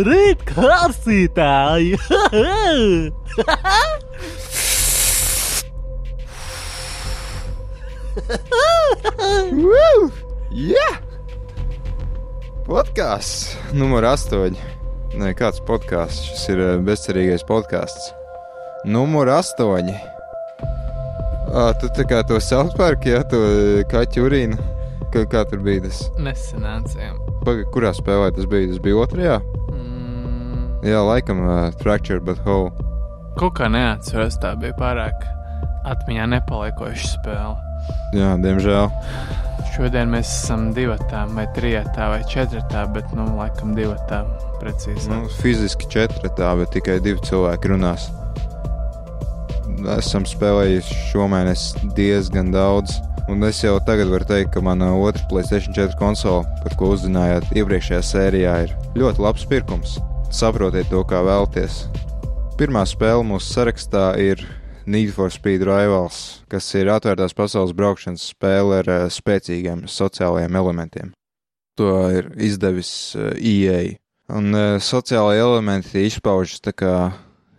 Labrīt, klausītāji! Woo! Yeah! Podkāsts numur 8. Nē, kāds podkāsts? Šis ir bezcerīgais podkāsts. Numur 8. À, tu tā kā to Southpark, ja to kaķu urīnu. Kā, kā tur bija tas? Nesenācējām. Paga, kurā spēlē tas bija? Tas bija otrajā? Jā, laikam, uh, Fracture but Whole. kaut kā neatceros, tā bija pārāk atmiņā nepaliekoša spēle. Jā, diemžēl. Šodien mēs esam divatā, vai trijotā, vai četratā, bet, nu, laikam, divatā precīzi. Nu, fiziski četratā, bet tikai divi cilvēki runās. Esam spēlējuši šomēnes diezgan daudz. Un es jau tagad varu teikt, ka mana otrā Placēta 4 konsole, par ko uzzinājāt iepriekšējā sērijā, ir ļoti labs pirkums. Saprotiet to, kā vēlties. Pirmā spēle mūsu sarakstā ir Need for Speed Rivals, kas ir atvērtās pasaules braukšanas spēle ar uh, spēcīgiem sociālajiem elementiem. To ir izdevis EA. Un uh, sociālai elementi izpaužas tā kā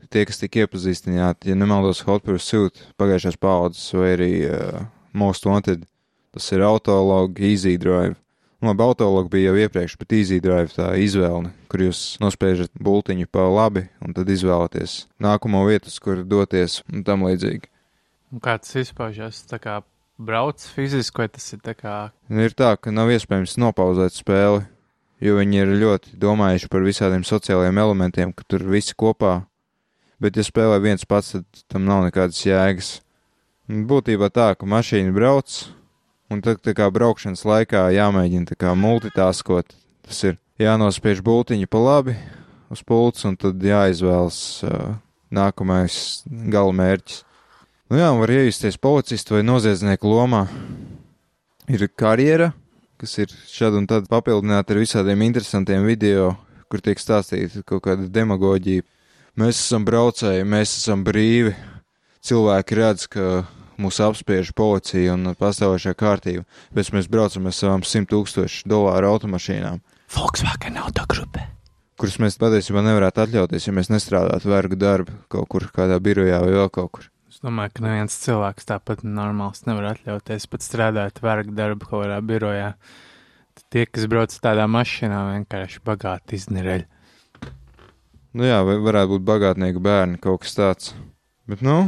tie, kas tika iepazīstināti, ja nemaldos, Hot Pursuit pagājušās paudzes vai arī uh, Most Wanted. Tas ir Autolog, Easy Drive. Labi, Autolog bija jau iepriekš, bet Easy Drive tā izvēle, kur jūs nospiežat bultiņu pa labi un tad izvēlaties nākamo vietu, kur doties un tam līdzīgi. Un kā tas izpaužas? Tā kā brauc fiziski, vai tas ir tā kā. Ir tā, ka nav iespējams nopauzēt spēli, jo viņi ir ļoti domājuši par visādiem sociālajiem elementiem, ka tur visi kopā. Bet, ja spēlē viens pats, tad tam nav nekādas jēgas. Būtībā tā, ka mašīna brauc, un tad tā kā braukšanas laikā jāmēģina tā kā multitaskot. Tas ir jānospiež bultiņu pa labi uz pults, un tad jāizvēlas uh, nākamais gala mērķis. Nu jā, var iejusties policistu vai noziedznieku lomā. Ir karjera, kas ir šad un tad papildināta ar visādiem interesantiem video, kur tiek stāstīta kaut kāda demagoģija. Mēs esam braucēji, mēs esam brīvi. Cilvēki redz, ka mūs apspiež policija un pastāvošā kārtība, bet mēs braucam ar savām 100 tūkstošu dolāru automašīnām, Volkswagen autogrupe. kuras mēs patiesībā nevarētu atļauties, ja mēs nestrādātu vergu darbu kaut kur kādā birojā vai vēl kaut kur. Es domāju, ka neviens cilvēks tāpat normāls nevar atļauties pat strādāt vergu darbu kaut kādā birojā. Tad tie, kas brauc tādā mašīnā, vienkārši bagāti iznereļ. Nu jā, vai varētu būt bagātnieki bērni, kaut kas tāds. Bet, nu,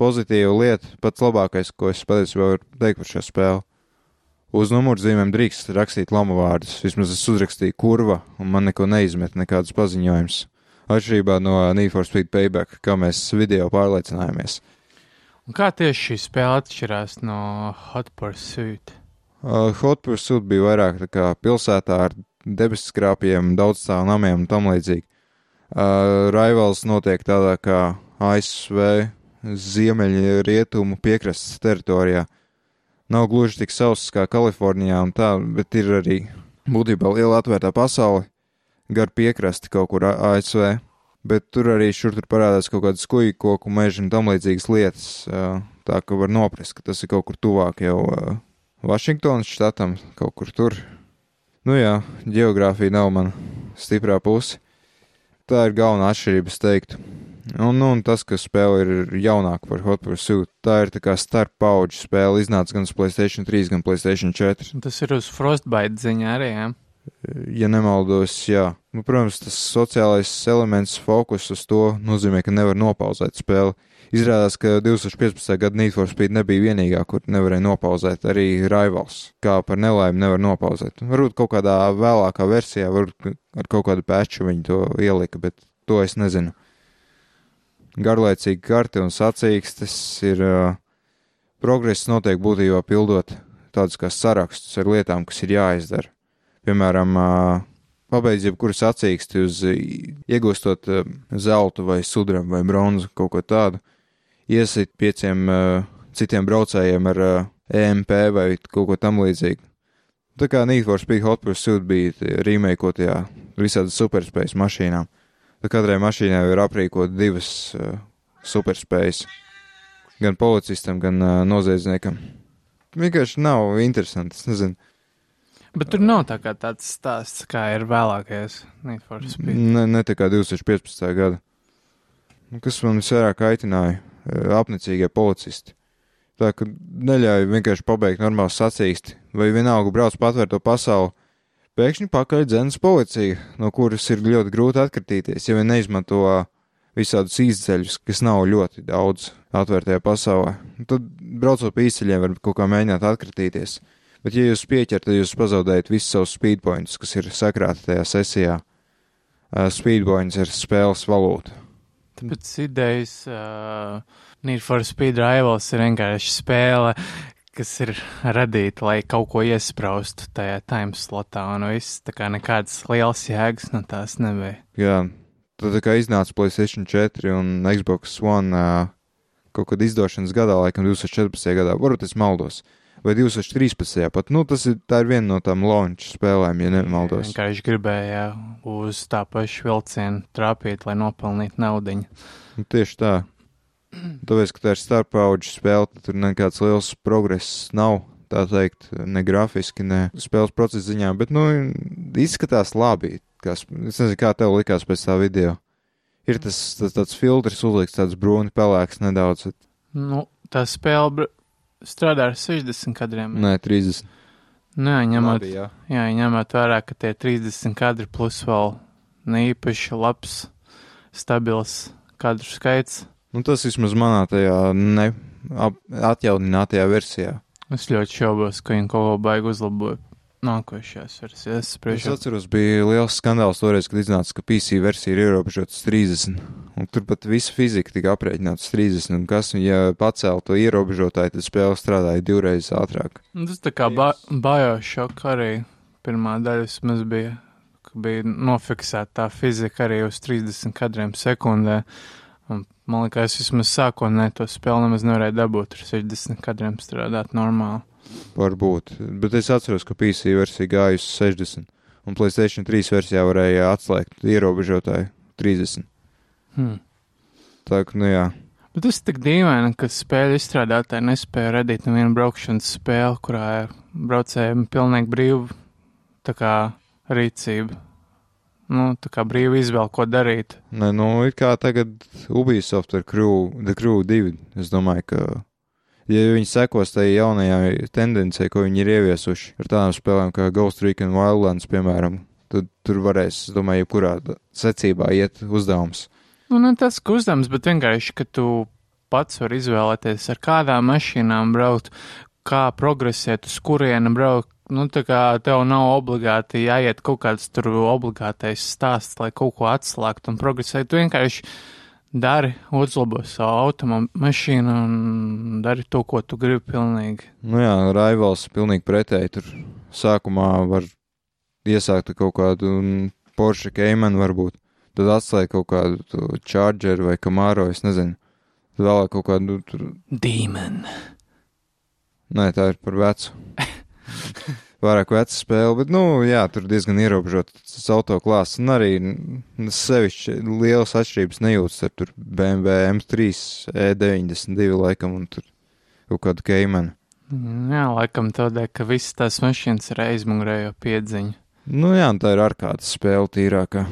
pozitīva lieta, pats labākais, ko es patiesībā varu teikt par šo spēli. Uz numurzīmēm drīkst rakstīt lamu vārdus. Vismaz es uzrakstīju kurva, un man neko neizmet, nekādus paziņojumus. Atšķirībā no Need for Speed Payback, kā mēs video pārliecinājāmies. Un kā tieši šī spēle atšķirās no Hot Pursuit? Uh, Hot Pursuit bija vairāk kā pilsētā ar debesu skrāpjiem, daudzstāvu namiem un tam līdzīgi. Uh, Rivals notiek tādā kā ASV ziemeļu rietumu piekrastes teritorijā. Nav gluži tik sauss kā Kalifornijā un tā, bet ir arī būtībā liela atvērtā pasaule gar piekrasti kaut kur ASV. Bet tur arī šur tur parādās kaut kādas kuģu koku meža un tam līdzīgas lietas. Tā ka var noprast, ka tas ir kaut kur tuvāk jau Vašingtonas štatam, kaut kur tur. Nu jā, geogrāfija nav mana stiprā puse. Tā ir galvenā atšķirība, es teiktu. Un, nu, un tas, ka spēle ir jaunāka par Hot Pursuit, tā ir tā kā starp paudžu spēle. Iznāca gan uz Playstation 3, gan Playstation 4. Un Tas ir uz Frostbite ziņā arī, jā. Ja nemaldos, jā. Nu, protams, tas sociālais elements, fokus uz to nozīmē, ka nevar nopauzēt spēli. Izrādās, ka 2015. gada Need for Speed nebija vienīgā, kur nevarēja nopauzēt. Arī Rivals, kā par nelaimi, nevar nopauzēt. Varbūt kaut kādā vēlākā versijā, varbūt ar kaut kādu peču viņi to ielika, bet to es nezinu. Garlaicīgi karti un sacīkstes ir uh, progress notiek būtībā pildot tādus kā sarakstus ar lietām, kas ir jāizdara. Piemēram, ā, pabeidz jebkuru sacīksti uz iegūstot ā, zeltu vai sudrabu vai bronzu, kaut ko tādu, iesit pieciem citiem braucējiem ar EMP vai kaut ko tam līdzīgu. Tā kā Need for Speed Hot Pursuit bija rīmēkotajā visādas superspējas mašīnām. Tad katrai mašīnai ir aprīkot divas uh, superspējas. Gan policistam, gan uh, noziedzniekam. Vienkārši nav interesanti. Es nezinu. Bet tur nav tā kā tāds stāsts, kā ir vēlākais Need for Speed. Ne, ne tā kā 2015. gada. Kas man visvairāk aitināja? Eh, Apnicīgie policisti. Tā ka neļauj vienkārši pabeigt normālu sacīksti, vai vienalga brauc patvērto pasauli. Pēkšņi pakaļ dzēnas policija, no kuras ir ļoti grūti atkritīties, ja vien neizmanto visādus izceļus, kas nav ļoti daudz atvērtajā pasaulē. Un Tad braucot pa izceļiem var kaut kā mēģināt atkritīties. Bet, ja jūs pieķerat, tad jūs pazaudējat visus savus speedpoints, kas ir sakrāti tajā sesijā. Uh, speedpoints ir spēles valūta. Tāpēc idejas uh, Need for Speed Rivals ir vienkārši spēle, kas ir radīta, lai kaut ko iespraustu tajā time slotā, un viss tā kā nekādas lielas jēgas no tās nebija. Jā, tad tā kā iznāca PlayStation 4 un Xbox One kaut kad izdošanas gadā, laikam 2014. gadā, varbūt es maldos, vai 2013. pat, nu tas ir, ir viena no tām launch spēlēm, ja nemaldos. Vienkārši gribēja uz tā pašu vilcienu trāpīt, lai nopelnītu naudiņu. Nu, tieši tā. Tāpēc, ka tā ir starppaudžu spēle, tur nekāds liels progress nav. Tā teikt, ne grafiski, ne spēles procesa ziņā, bet, nu, izskatās labi. Kā, sp- es nezinu, kā tev likās pēc tā video. Ir tas, tas tāds filtrs uzlikts, tāds brūni pelēks nedaudz. Nu, tā spēle strādā ar 60 kadriem. Nē, 30. Nē, ņemot, Labi, jā. jā, ņemot vērā, ka tie 30 kadri plus vēl neīpaši labs, stabils kadru skaits. Nu, tas vismaz manā tajā ne, ap, atjauninātajā versijā. Es ļoti šaubos, ka viņi kaut ko baigi uzlaboja nākošajās versijās. Es atceros, bija liels skandāls toreiz, kad iznāca, ka PC versija ir ierobežota uz 30. Un tur pat visa fizika tika aprēķināta uz 30. Un kas, ja pacēla to ierobežotāju, tad spēle strādāja divreiz ātrāk. Nu, Tas tā kā ba Bioshock arī pirmā daļa vismaz bija, ka bija nofiksēta tā fizika arī uz 30 kadriem sekundē. Un, man liekas, vismaz sākotnēji to spēli nemaz nevarēja dabūt ar 60 kadriem strādāt normāli. Varbūt. Bet es atceros, ka PC versija gāja uz 60. Un Playstation 3 versijā varēja atslēgt ierobežotāju 30. Hmm. Tā kā, nu jā. Bet tas ir tik dīvaini, ka spēļu izstrādātāji nespēja radīt nevienu braukšanas spēli, kurā ir braucējiem pilnīgi brīva tā kā rīcība. Nu, tā kā brīva izvēle, ko darīt. Nē, nu, ir kā tagad Ubisoft ar Crew, The Crew 2. Es domāju, ka, ja viņi sekos tai jaunajai tendencei, ko viņi ir ieviesuši ar tādām spēlēm kā Ghost Recon Wildlands, piemēram, tad tur varēs, es domāju, jebkurā secībā iet uzdevums. Nu, ne tas, ka uzdevums, bet vienkārši, ka tu pats vari izvēlēties, ar kādām mašīnām braukt, kā progresēt, uz kurienu braukt. Nu, tā kā tev nav obligāti jāiet kaut kāds tur obligātais stāsts, lai kaut ko atslēgtu un progresētu. Tu vienkārši dari, uzlabo savu automašīnu un dari to, ko tu gribi pilnīgi. Nu jā, Raivals pilnīgi pretēji. Tur sākumā var iesākt kaut kādu Porsche Cayman varbūt. Tad atslēgt kaut kādu to Charger vai Camaro, es nezinu. Tad vēlāk kaut kādu tur. Demon. Nē, tā ir par vecu. Vairāk veca spēle, bet, nu, jā, tur diezgan ierobežots auto klāsts. Un arī sevišķi lielas atšķirības nejūtas ar BMW M3, E92 laikam un tur kaut kādu Cayman. Jā, laikam tādēļ, ka visas tās mašīnas ir aizmugurējo piedziņu. Nu jā, tā ir ārkārtas spēle tīrākā.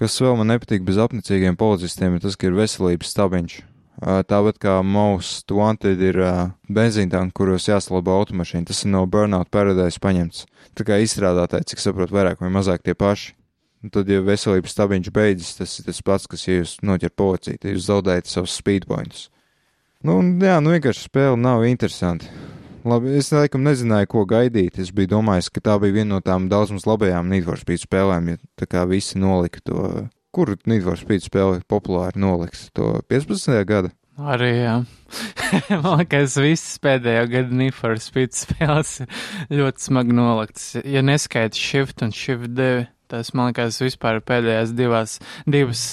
Kas vēl man nepatīk bez apnicīgiem policistiem, ir tas, ka ir veselības stabiņš. Tāpat kā Most Wanted ir uh, benzīntanki, kuros jāsalabo automašīna, tas ir no Burnout Paradise paņemts. Tā kā izstrādātāji, cik saprotu, vairāk vai mazāk tie paši. Un tad, ja veselības stabiņš beidzas, tas ir tas pats, kas, ja jūs noķer policiju, tad jūs zaudējat savus speedpointus. Nu, jā, nu vienkārši spēle nav interesanti. Labi, es laikam nezināju, ko gaidīt. Es biju domājis, ka tā bija viena no tām daudz mums labajām Speed spēlēm, ja tā kā visi nolika to. Kur Need for Speed spēle populāri noliks? To 15. gada? Arī, jā. Man liekas, visas pēdējo gadu Need for Speed spēles ir ļoti smagi noliktas. Ja neskaita Shift un Shift 2, tas, man liekas, vispār ir pēdējās divās, divas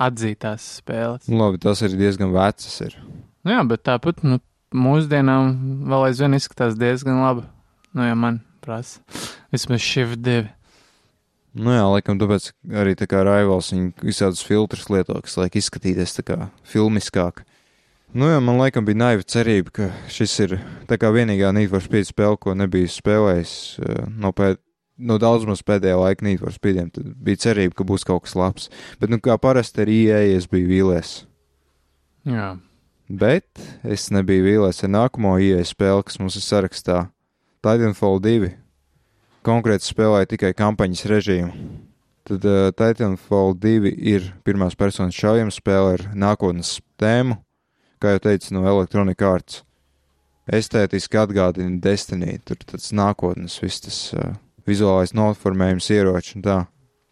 atzītās spēles. Nu, labi, tas arī diezgan vecas ir. Nu jā, bet tāpat, nu, mūsdienām vēl aizvien izskatās diezgan labi. Nu, ja man prasa. Vismaz Shift 2. Nu jā, laikam tāpēc arī tā kā Raivals viņa visādus filtrus lieto, kas liek izskatīties tā kā filmiskāk. Nu, jā, man laikam bija naiva cerība, ka šis ir tā kā vienīgā Need for Speed spēle, ko nebiju spēlējis uh, no, pēd, no daudz maz pēdējā laika Need for Speediem. Tad bija cerība, ka būs kaut kas labs. Bet, nu, kā parasti ar IE, es biju vīlies. Jā. Bet es nebiju vīlies ar nākamo IE spēli, kas mums ir sarakstā. Titanfall 2. Konkrēti spēlēja tikai kampaņas režīmu. Tad uh, Titanfall 2 ir pirmās personas šaujama spēle ar nākotnes tēmu kā jau teicu, no Electronic Arts. Estētiski atgādina Destiny, tur tas nākotnes, viss tas uh, vizuālais noformējums, ieroči un tā.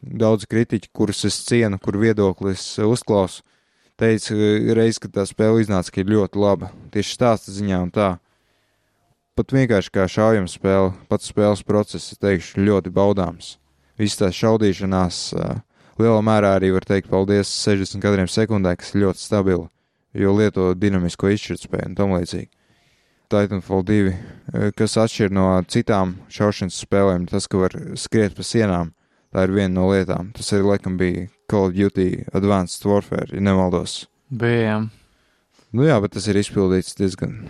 Daudz kritiķi, kurus es cienu, kur viedoklis uzklausu, teica reiz, kad tā spēle iznāca, ka ir ļoti laba. Tieši stāsta ziņā un tā. Pat vienkārši kā šaujam spēle, pats spēles process, teikšu, ļoti baudāms. Viss tā šaudīšanās lielā mērā arī var teikt paldies 60 kadriem sekundē, kas ir ļoti stabili jo lieto dinamisko izšķirtspēju un tam līdzīgi. Titanfall 2, eh, kas atšķir no citām šaušanas spēlēm, tas, ka var skriet pa sienām, tā ir viena no lietām. Tas arī laikam bija Call of Duty Advanced Warfare, ja nemaldos. Bija. Nu jā, bet tas ir izpildīts diezgan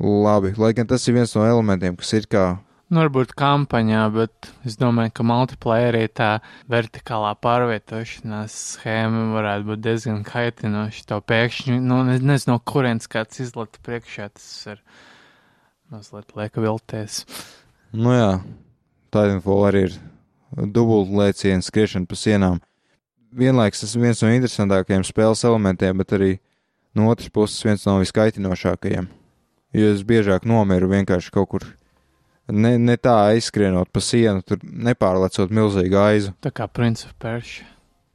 labi. Lai gan tas ir viens no elementiem, kas ir kā Nu, varbūt kampaņā, bet es domāju, ka multiplayerī tā vertikālā pārvietošanās schēma varētu būt diezgan kaitinoša. To pēkšņi, nu, nezinu, no kurienes kāds izlata priekšā, tas ir mazliet lieka vilties. Nu jā, Titanfall arī ir dubultlēciens, skriešana pa sienām. Vienlaiks tas ir viens no interesantākajiem spēles elementiem, bet arī no otras puses viens no viskaitinošākajiem. Jo es biežāk nomiru vienkārši kaut kur ne, ne tā aizskrienot pa sienu, tur nepārlecot milzīgu aizu. Tā kā Prince of Persia.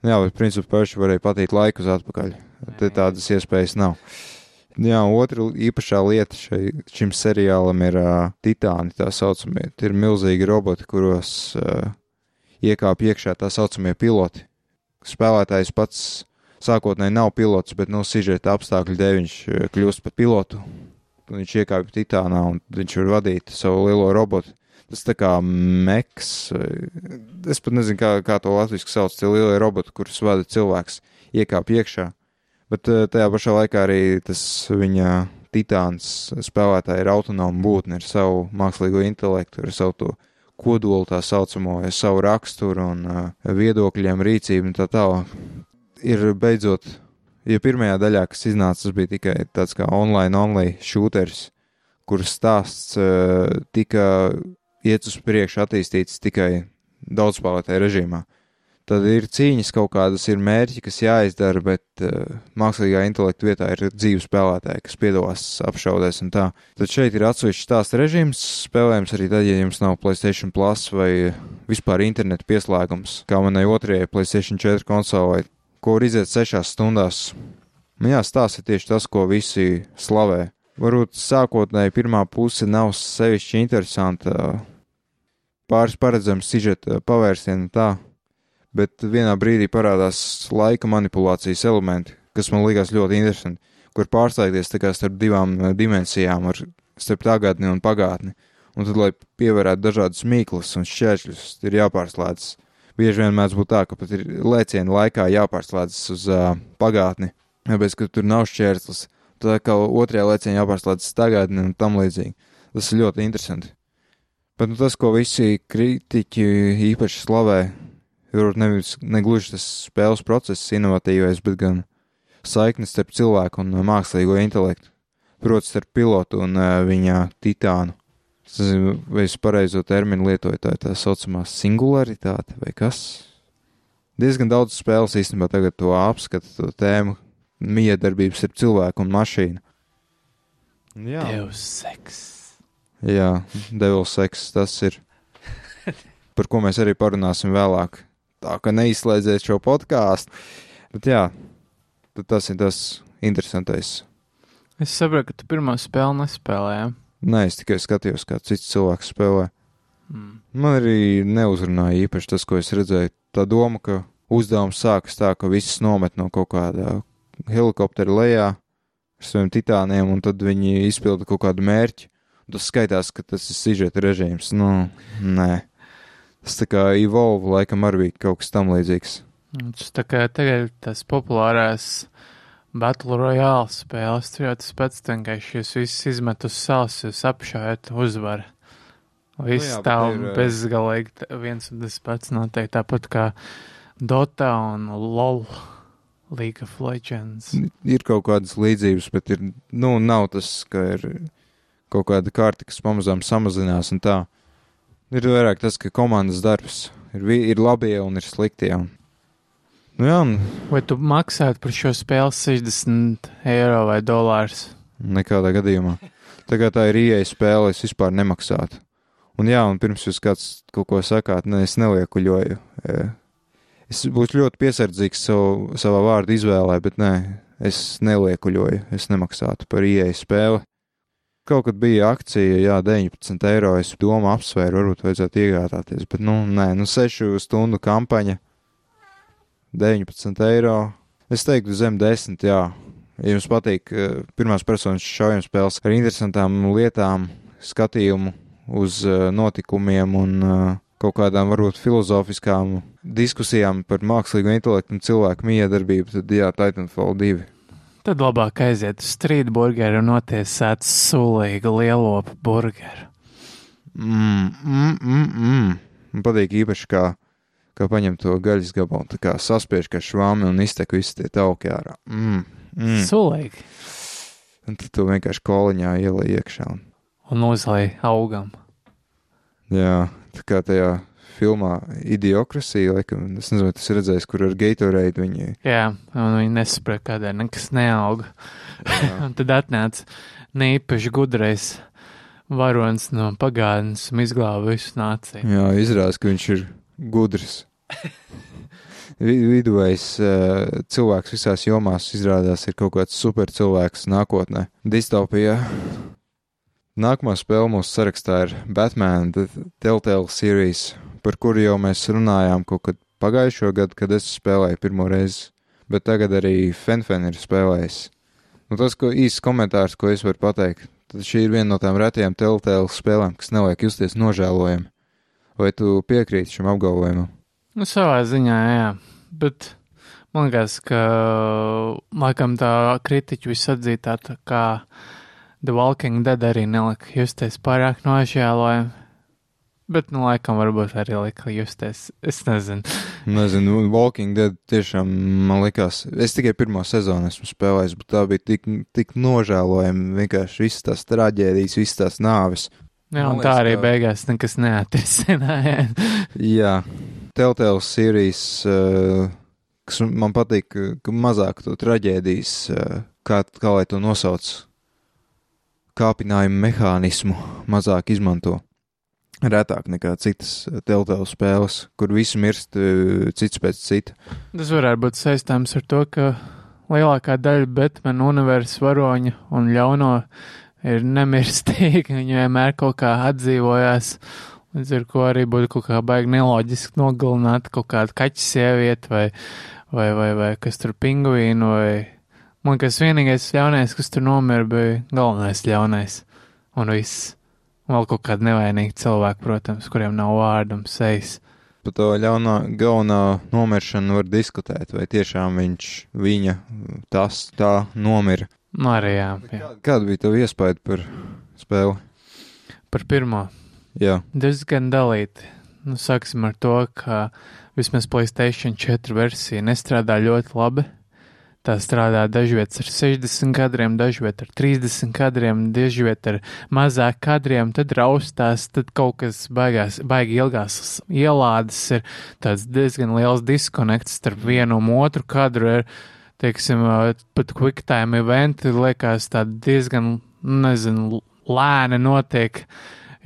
Jā, bet Prince of Persia varēja patīt laiku uz atpakaļ. Te tādas iespējas nav. Jā, otra īpašā lieta šai, šim seriālam ir uh, titāni, tā saucamie. Tie ir milzīgi roboti, kuros uh, iekāp iekšā tā saucamie piloti. Spēlētājs pats sākotnēji nav pilots, bet no nu, sižeta apstākļu dēļ viņš kļūst par pilotu viņš iekāpa Titānā un viņš var vadīt savu lielo robotu. Tas tā kā meks, es pat nezinu, kā, kā to latviešu sauc, tie lielie roboti, kurus vada cilvēks, iekāp iekšā. Bet eh, tajā pašā laikā arī tas viņa titāns spēlētāji ir autonoma būtne ar savu mākslīgo intelektu, ar savu to kodolu tā saucamo, ar savu raksturu un uh, viedokļiem, rīcību un tā tālāk. Ir beidzot Jo pirmajā daļā, kas iznāca, tas bija tikai tāds kā online-only shooters, kuras stāsts uh, tika iet uz priekšu attīstīts tikai daudzspēlētāju režīmā. Tad ir cīņas kaut kādas, ir mērķi, kas jāizdara, bet uh, mākslīgā intelekta vietā ir dzīves spēlētāji, kas piedalās apšaudēs un tā. Tad šeit ir atsevišķs stāsta režīms, spēlējams arī tad, ja jums nav PlayStation Plus vai vispār interneta pieslēgums, kā manai otrajai PlayStation 4 konsolei var iziet sešās stundās. Man jāstāsta tieši tas, ko visi slavē. Varbūt sākotnēji pirmā puse nav sevišķi interesanta, pāris paredzams sižeta pavērsiena tā, bet vienā brīdī parādās laika manipulācijas elementi, kas man likās ļoti interesanti, kur pārslēgties tā kā starp divām eh, dimensijām, ar, starp tagadni un pagātni, un tad, lai pievērētu dažādas mīklas un šķēršļus, ir jāpārslēdzas bieži vien mēdz būt tā, ka pat ir lēciena laikā jāpārslēdzas uz uh, pagātni, tāpēc, ka tur nav šķērslis. Tad kā otrajā lēcienā jāpārslēdzas tagadni un tam līdzīgi. Tas ir ļoti interesanti. Bet nu, tas, ko visi kritiķi īpaši slavē, ir nevis negluži tas spēles process, inovatīvais, bet gan saiknes starp cilvēku un mākslīgo intelektu, proti starp pilotu un uh, viņa titānu. Vai es pareizo terminu lietoju, tā ir tā saucamā singularitāte vai kas. Diezgan daudz spēles īstenībā tagad to apskata, to tēmu miedarbības ar cilvēku un mašīnu. Jā, Deus seks. Jā, Devils seks tas ir, par ko mēs arī parunāsim vēlāk. Tā ka neizslēdziet šo podkāstu. Bet jā, tas ir tas interesantais. Es saprotu, ka tu pirmo spēli nespēlēji. Nē, es tikai skatījos, kā cits cilvēks spēlē. Mm. Man arī neuzrunāja īpaši tas, ko es redzēju. Tā doma, ka uzdevums sākas tā, ka viss nomet no kaut kāda helikoptera lejā ar saviem titāniem, un tad viņi izpilda kaut kādu mērķi. Tas skaitās, ka tas ir sižeta režīms. Nu, nē. Tas tā kā Evolve laikam arī kaut kas tam līdzīgs. Tas tā kā tagad tas populārās Battle Royale spēles. Pats, vienkārši jūs visus izmet uz salas, jūs apšaujat uzvaru. Viss jā, bet tā ir, bezgalīgi viens un tas pats noteikti tāpat kā Dota un LOL, League of Legends. Ir kaut kādas līdzības, bet ir, nu, nav tas, ka ir kaut kāda kārta, kas pamazām samazinās un tā. Ir vairāk tas, ka komandas darbs ir, ir labie un ir sliktie. Un, nu jā, Vai tu maksātu par šo spēli 60 eiro vai dolārus? nekādā gadījumā. Tā kā tā ir ieeja spēle, es vispār nemaksātu. Un jā, un pirms jūs kāds kaut ko sakāt, ne, es neliekuļoju. E, Es būšu ļoti piesardzīgs savu, savā vārdu izvēlē, bet nē, es neliekuļoju, es nemaksātu par ieeju spēli. Kaut kad bija akcija, jā, 19 eiro. Es domāju, apsvēru, varbūt vajadzētu iegādāties, bet, nu, nē, nu, 6 stundu kampaņa, 19 eiro. Es teiktu, zem 10, jā. Ja jums patīk eh, pirmās personas šaujam spēles ar interesantām lietām, skatījumu uz eh, notikumiem un eh, kaut kādām varbūt filozofiskām diskusijām par mākslīgo intelektu un cilvēku miedarbību, tad jā, Titanfall 2. Tad labāk aiziet uz street burgeru un notiesāt sulīgu lielopu burgeru. Mm, mm, mm, mm. Man patīk īpaši, kā, kā paņem to gaļas gabalu, tā kā saspiež kā švāmi un iztek visi tie tauki ārā. Mm, mm. Sulīgi. Un tad tu vienkārši koliņā ielai iekšā. Un, Un uzlai augam. jā, tā kā tajā filmā Idiokrasija, laikam, es nezinu, tas ir redzējis, kur ar Gatorade viņi. Jā, un viņi nesaprot, kādēļ nekas neauga. Un tad atnāca nīpaši gudrais varonis no pagātnes un izglāba visu nāciju. jā izrādās, ka viņš ir gudrs. Vi- Viduvējs uh, cilvēks visās jomās izrādās ir kaut kāds super cilvēks nākotnē. Distopija. Nākamā spēle mūsu sarakstā ir Batman The Telltale Series, par kuru jau mēs runājām kaut kad pagājušo gadu, kad es spēlēju pirmo reizi, bet tagad arī Fenfen ir spēlējis. Nu, tas, ko īsts komentārs, ko es varu pateikt, tad šī ir viena no tām retajām Telltale spēlēm, kas neliek justies nožēlojami. Vai tu piekrīti šim apgalvojumam? Nu, savā ziņā, jā. Bet man liekas, ka laikam tā kritiķu visatzītā tā kā The Walking Dead arī nelika justies pārāk nožēlojami. Bet, nu, laikam varbūt arī lika justies. Es nezinu. Nezinu, Walking Dead tiešām man likās. Es tikai pirmo sezonu esmu spēlējis, bet tā bija tik, tik nožēlojama. Vienkārši visas tās traģēdijas, visas tās nāves. Jā, un tā liekas, arī ka- beigās nekas neatrisināja. Jā, Telltale Series, uh, kas man patīk, ka- mazāk to traģēdijas, uh, kā, kā lai to nosauc, kāpinājumu mehānismu mazāk izmanto. Retāk nekā citas uh, Telltale spēles, kur visi mirst cits pēc cita. Tas varētu būt saistāms ar to, ka lielākā daļa Batman universa varoņa un ļauno ir nemirstīgi. Viņi vienmēr kaut kā atdzīvojās. Līdz ar to arī būtu kaut kā baigi neloģiski nogalināt kaut kādu kaķu sievieti vai, vai, vai, vai kas tur pingvīnu. Vai... Man liekas, vienīgais ļaunais, kas tur nomira, bija galvenais ļaunais. Un viss. Vēl kaut kādi nevainīgi cilvēki, protams, kuriem nav vārdu un sejas. Par to ļaunā, galvenā nomiršanu var diskutēt, vai tiešām viņš, viņa, tas, tā nomira. Nu, arī jā, jā. Kāda bija tava iespēja par spēli? Par pirmo. Jā, diezgan dalīti. Nu, sāksim ar to, ka vismaz Playstation 4 versija nestrādā ļoti labi. Tā strādā dažviet ar 60 kadriem, dažviet ar 30 kadriem, dažviet ar mazāk kadriem, tad raustās, tad kaut kas baigās, baigi ilgās ielādes ir tāds diezgan liels diskonekts starp vienu un otru kadru. Ir, teiksim, pat quicktime eventi liekas diezgan, nezinu, lēni notiek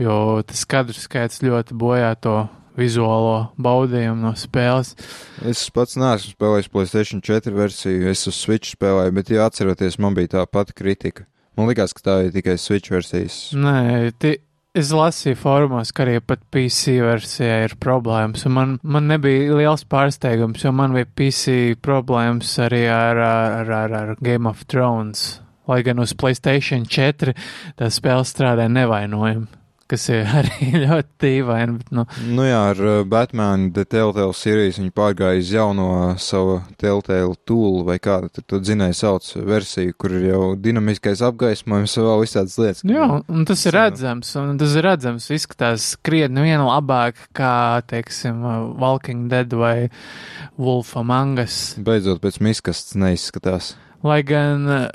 jo tas kadru skaits ļoti bojā to vizuālo baudījumu no spēles. es pats neesmu spēlējis Playstation 4 versiju, es uz Switch spēlēju, bet, ja atceroties, man bija tā pati kritika. Man liekas, ka tā ir tikai Switch versijas. Nē, ti, es lasīju formos, ka arī pat PC versijā ir problēmas, un man, man nebija liels pārsteigums, jo man bija PC problēmas arī ar, ar, ar, ar Game of Thrones. Lai gan uz Playstation 4 tā spēle strādāja nevainojami. Kas ir arī ļoti dīvaini. Nu, Nu jā, ar uh, Batman The Telltale series viņi pārgāja uz jauno savu Telltale tool vai kādu to dzinēju sauc versiju, kur ir jau dinamiskais apgaismojums vēl visādas lietas. jā, un tas ir Zinu. redzams, un tas ir redzams, izskatās krietni vien labāk kā, teiksim, Walking Dead vai Wolf Among Us. Beidzot pēc miskastes neizskatās. Lai gan eh,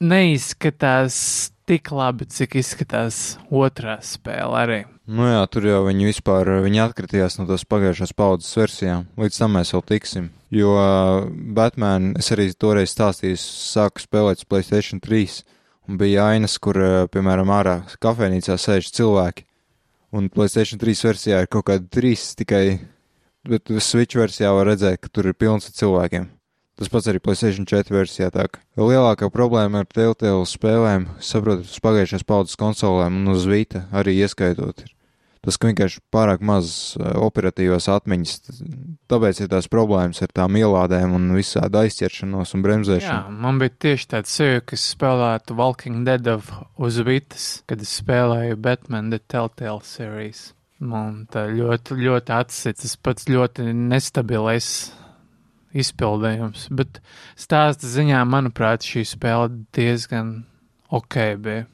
neizskatās tik labi, cik izskatās otrā spēle arī. Nu jā, tur jau viņi vispār viņi atkritījās no tās pagājušās paudzes versijām. Līdz tam mēs vēl tiksim. Jo uh, Batman, es arī toreiz stāstīju, sāku spēlēt Playstation 3. Un bija ainas, kur, uh, piemēram, ārā kafejnīcā sēž cilvēki. Un Playstation 3 versijā ir kaut kādi trīs tikai, bet Switch versijā var redzēt, ka tur ir pilns ar cilvēkiem. Tas pats arī Playstation 4 versijā. Tā kā lielākā problēma ar Telltale spēlēm, saprotu, uz pagājušās paudzes konsolēm un uz Vita arī ieskaitot. Ir. Tas, vienkārši pārāk maz eh, operatīvās atmiņas, tāpēc ir tās problēmas ar tām ielādēm un visādi aizķeršanos un Jā, bremzēšanu. man bija tieši tāds sajūta, ka es spēlētu Walking Dead uz Vitas, kad es spēlēju Batman The Telltale series. Man tā ļoti, ļoti atsits, tas pats ļoti nestabilais izpildījums, bet stāsta ziņā, manuprāt, šī spēle diezgan ok bija.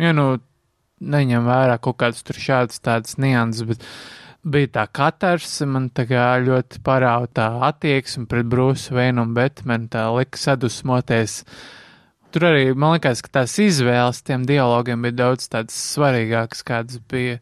Ja nu neņem vērā kaut kādas tur šādas tādas nianses, bet bija tā katrs, man tā kā ļoti parāda tā attieksme pret Brūsu Veinu un Betmenu, tā lika sadusmoties. Tur arī, man liekas, ka tās izvēles tiem dialogiem bija daudz tādas svarīgākas, kādas bija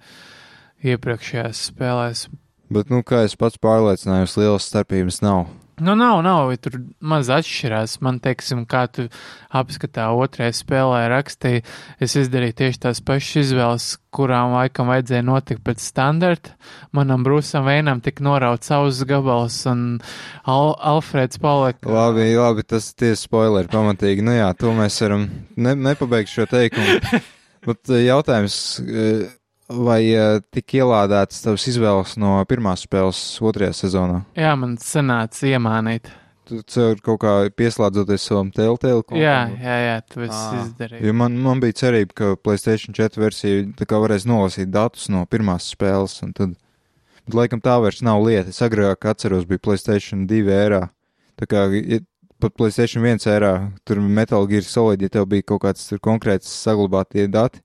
iepriekšējās spēlēs. Bet, nu, kā es pats pārliecinājos, lielas starpības nav. Nu, nav, nav, ja tur maz atšķirās. Man, teiksim, kā tu apskatā otrajā spēlē rakstīja, es izdarīju tieši tās pašas izvēles, kurām laikam vajadzēja notikt pēc standarta. Manam Brūsam Veinam tika norauts savus gabals, un Al Alfreds palika. Labi, labi, tas tiesa spoileri pamatīgi. Nu jā, to mēs varam ne, nepabeigt šo teikumu. Bet eh, jautājums, eh, vai eh, tika ielādētas tavas izvēles no pirmās spēles otrajā sezonā? Jā, man sanāca iemānīt. Tu cer kaut kā pieslēdzoties savam Telltale kontam? Jā, jā, jā, tu esi Ā. izdarījis. Jo man, man bija cerība, ka Playstation 4 versija tā kā varēs nolasīt datus no pirmās spēles, un tad, bet laikam tā vairs nav lieta. Es agrāk atceros, bija Playstation 2 ērā. Tā kā ja, pat Playstation 1 ērā, tur Metal Gear Solid, ja tev bija kaut kāds tur konkrēts saglabātie dati,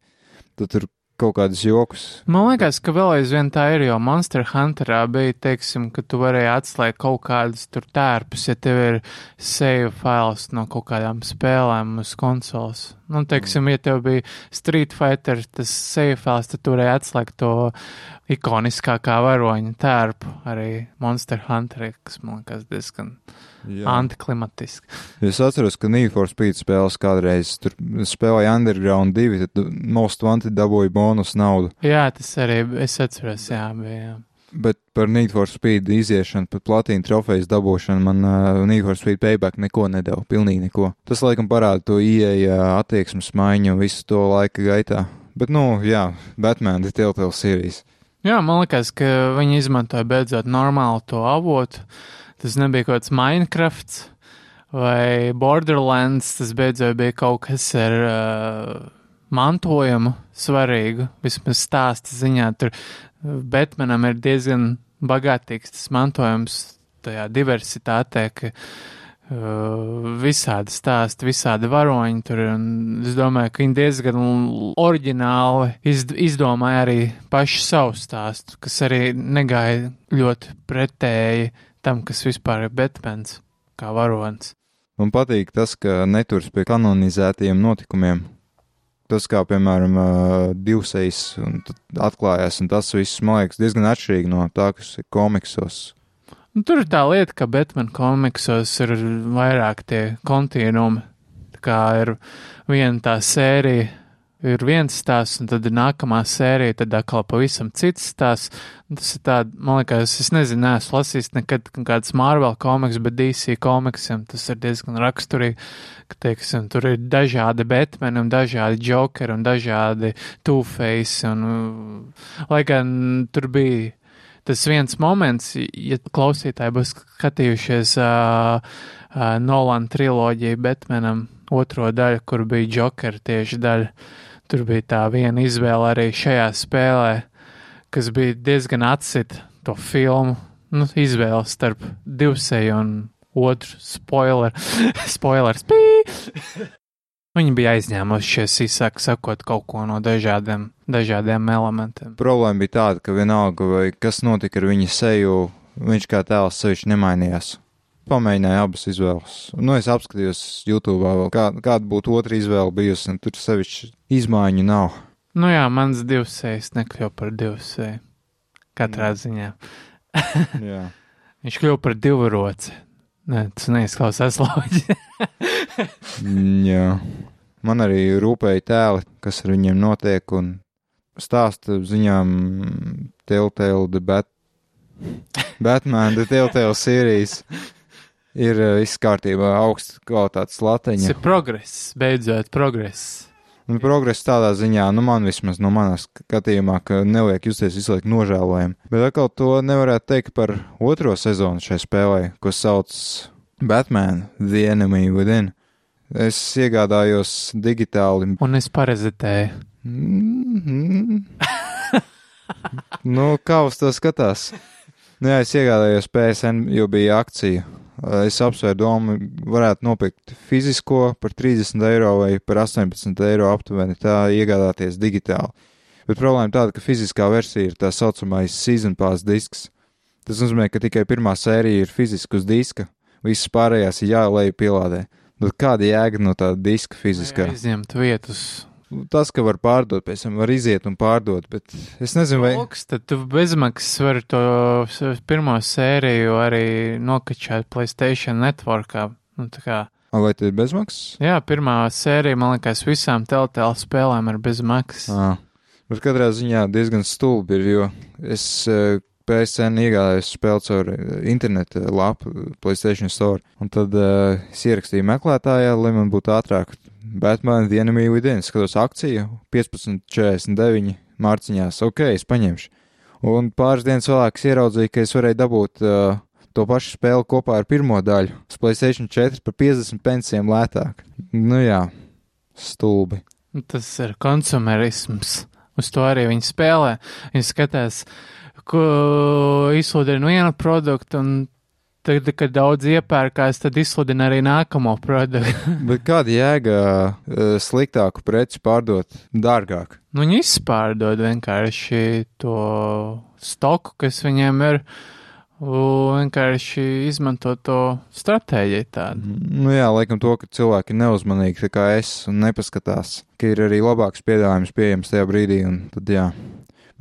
tad tur kaut kādus jokus. Man liekas, ka vēl aizvien tā ir, jo Monster Hunterā bija, teiksim, ka tu varēji atslēgt kaut kādus tur tērpus, ja tev ir save files no kaut kādām spēlēm uz konsoles. Nu, teiksim, ja tev bija Street Fighter, tas save files, tad tu varēji atslēgt to ikoniskākā varoņa tērpu arī Monster Hunterī, kas man liekas diezgan. Antiklimatiski. Es atceros, ka for Speed spēles kādreiz tur spēlēja Underground 2, tad Most Wanted dabūja bonus naudu. Jā, tas arī es atceros, jā, bija. Jā. Bet par Need for Speed iziešanu, pat platīnu trofejas dabūšanu man uh, Need for Speed payback neko nedēļa. Pilnīgi neko. Tas laikam parāda to ieeja attieksmes maiņu visu to laika gaitā. Bet, nu, jā, Batman ir Telltale series. Jā, man liekas, ka viņi izmantoja beidzot normālu to avotu. Tas nebija kaut kāds Minecraft vai Borderlands, tas beidzot bija kaut kas ar uh, mantojumu svarīgu, vismaz stāsta ziņā. Tur Batmanam ir diezgan bagātīgs tas mantojums tajā diversitātē, ka uh, visādi stāsti, visādi varoņi tur, un es domāju, ka viņi diezgan oriģināli izd izdomāja arī pašu savu stāstu, kas arī negāja ļoti pretēji tam, kas vispār ir Batmans kā varonis. Man patīk tas, ka neturas pie kanonizētajiem notikumiem. Tas, kā piemēram, tad atklājās, un tas viss, man liekas, diezgan atšķirīgi no tā, kas ir komiksos. Nu, tur ir tā lieta, ka Batman komiksos ir vairāk tie kontinuumi. Tā kā ir viena tā sērija, ir viens stāsts, un tad ir nākamā sērija, tad atkal pavisam cits stāsts. Tas ir tāds, man liekas, es nezinu, neesmu lasījis nekad kāds Marvel komiks, bet DC komiksiem tas ir diezgan raksturīgi, ka, teiksim, tur ir dažādi Batmani un dažādi Jokeri un dažādi Two-Face, un, uh, lai gan tur bija tas viens moments, ja klausītāji būs skatījušies uh, uh, Nolan triloģiju Batmanam otro daļu, kur bija Joker tieši daļa. Tur bija tā viena izvēle arī šajā spēlē, kas bija diezgan atsit to filmu. Nu, izvēle starp divsēju un otru spoiler. Spoilers! Viņi bija aizņēmušies, izsaka, sakot kaut ko no dažādiem, dažādiem elementiem. Problēma bija tāda, ka vienalga, kas notika ar viņa seju, viņš kā tēls sevišķi nemainījās. Pamēģināju abas izvēles. Nu, es apskatījos YouTube, kā, kāda būtu otra izvēle bijusi, un tur sevišķi izmaiņu nav. Nu jā, mans divsējs nekļuva par divsēju. Katrā ziņā. Jā. Viņš kļuva par divroci. Nē, tas neizklausās loģiski. Jā. Man arī rūpēja tēli, kas ar viņiem notiek, un stāsta ziņām Telltale The Bat Batman, The Telltale series ir uh, viss kārtībā, augsts kvalitātes Tas latiņa. ir progress, beidzot progress. Un progress tādā ziņā, nu man vismaz no manas skatījumā, ka neliek justies visu laiku nožēlojami. Bet atkal to nevarētu teikt par otro sezonu šai spēlē, ko sauc Batman The Enemy Within. Es iegādājos digitāli. Un es parazitēju. Mm-hmm. nu, kā uz to skatās? Nu, jā, es iegādājos PSN, jo bija akcija. Es apsvēru domu, varētu nopirkt fizisko par 30 eiro vai par 18 eiro aptuveni, tā iegādāties digitāli. Bet problēma tāda, ka fiziskā versija ir tā saucamais season pass disks. Tas nozīmē, ka tikai pirmā sērija ir fiziski uz diska, visas pārējās ir jālēj pielādē. Tad kāda jēga no tā diska fiziskā? Izņemt vietas. Tas, ka var pārdot, pēc tam var iziet un pārdot, bet es nezinu, vai. Lūks, tad tu bezmaksas vari to pirmo sēriju arī nokačāt Playstation networkā. Nu, kā, A, Vai tas ir bezmaksas? jā, pirmā sērija, man liekas, visām Telltale spēlēm ir bezmaksas. À. Bet katrā ziņā diezgan stulbi ir, jo es PSN iegādājos spēli caur interneta lapu, Playstation Store, un tad uh, es ierakstīju meklētājā, lai man būtu ātrāk. Batman The Enemy Within, skatos akciju, 15.49 mārciņās, ok, es paņemšu. Un pāris dienas vēlāk es ieraudzīju, ka es varēju dabūt uh, to pašu spēli kopā ar pirmo daļu, uz Playstation 4 par 50 pensijiem lētāk. Nu jā, stulbi. Nu, Tas ir konsumerisms. Uz to arī viņi spēlē. Viņi skatās, ko izsludina vienu produktu, un tad, kad daudz iepērkās, tad izsludina arī nākamo produktu. Bet kāda jēga uh, sliktāku preci pārdot dārgāk? Nu, viņi izpārdod vienkārši to stoku, kas viņiem ir, vienkārši izmanto to stratēģiju tādu. Nu jā, laikam to, ka cilvēki neuzmanīgi, tā kā es, un nepaskatās, ka ir arī labāks piedāvājums pieejams tajā brīdī, un tad jā.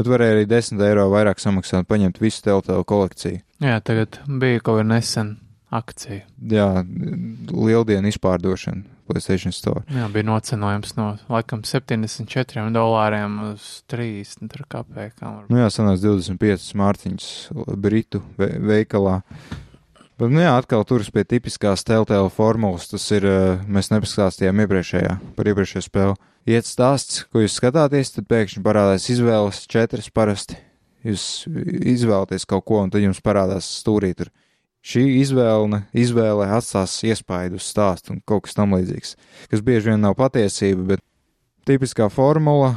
Bet varēja arī 10 eiro vairāk samaksāt, paņemt visu Telltale kolekciju. Jā, tagad bija kaut kāda nesen akcija. Jā, lieldienu izpārdošana PlayStation Store. Jā, bija nocenojums no laikam 74 dolāriem uz 30 tur kapekām. Nu jā, sanās 25 mārciņas Britu ve veikalā. Bet, nu jā, atkal turas pie tipiskās Telltale formulas. Tas ir, eh, mēs nepastāstījām iepriekšējā, par iepriekšējo spēli. Iet stāsts, ko jūs skatāties, tad pēkšņi parādās izvēles četras parasti. Jūs izvēlaties kaut ko, un tad jums parādās stūrī tur. Šī izvēle, izvēle atstās iespaidu uz stāstu un kaut kas tam līdzīgs, kas bieži vien nav patiesība, bet tipiskā formula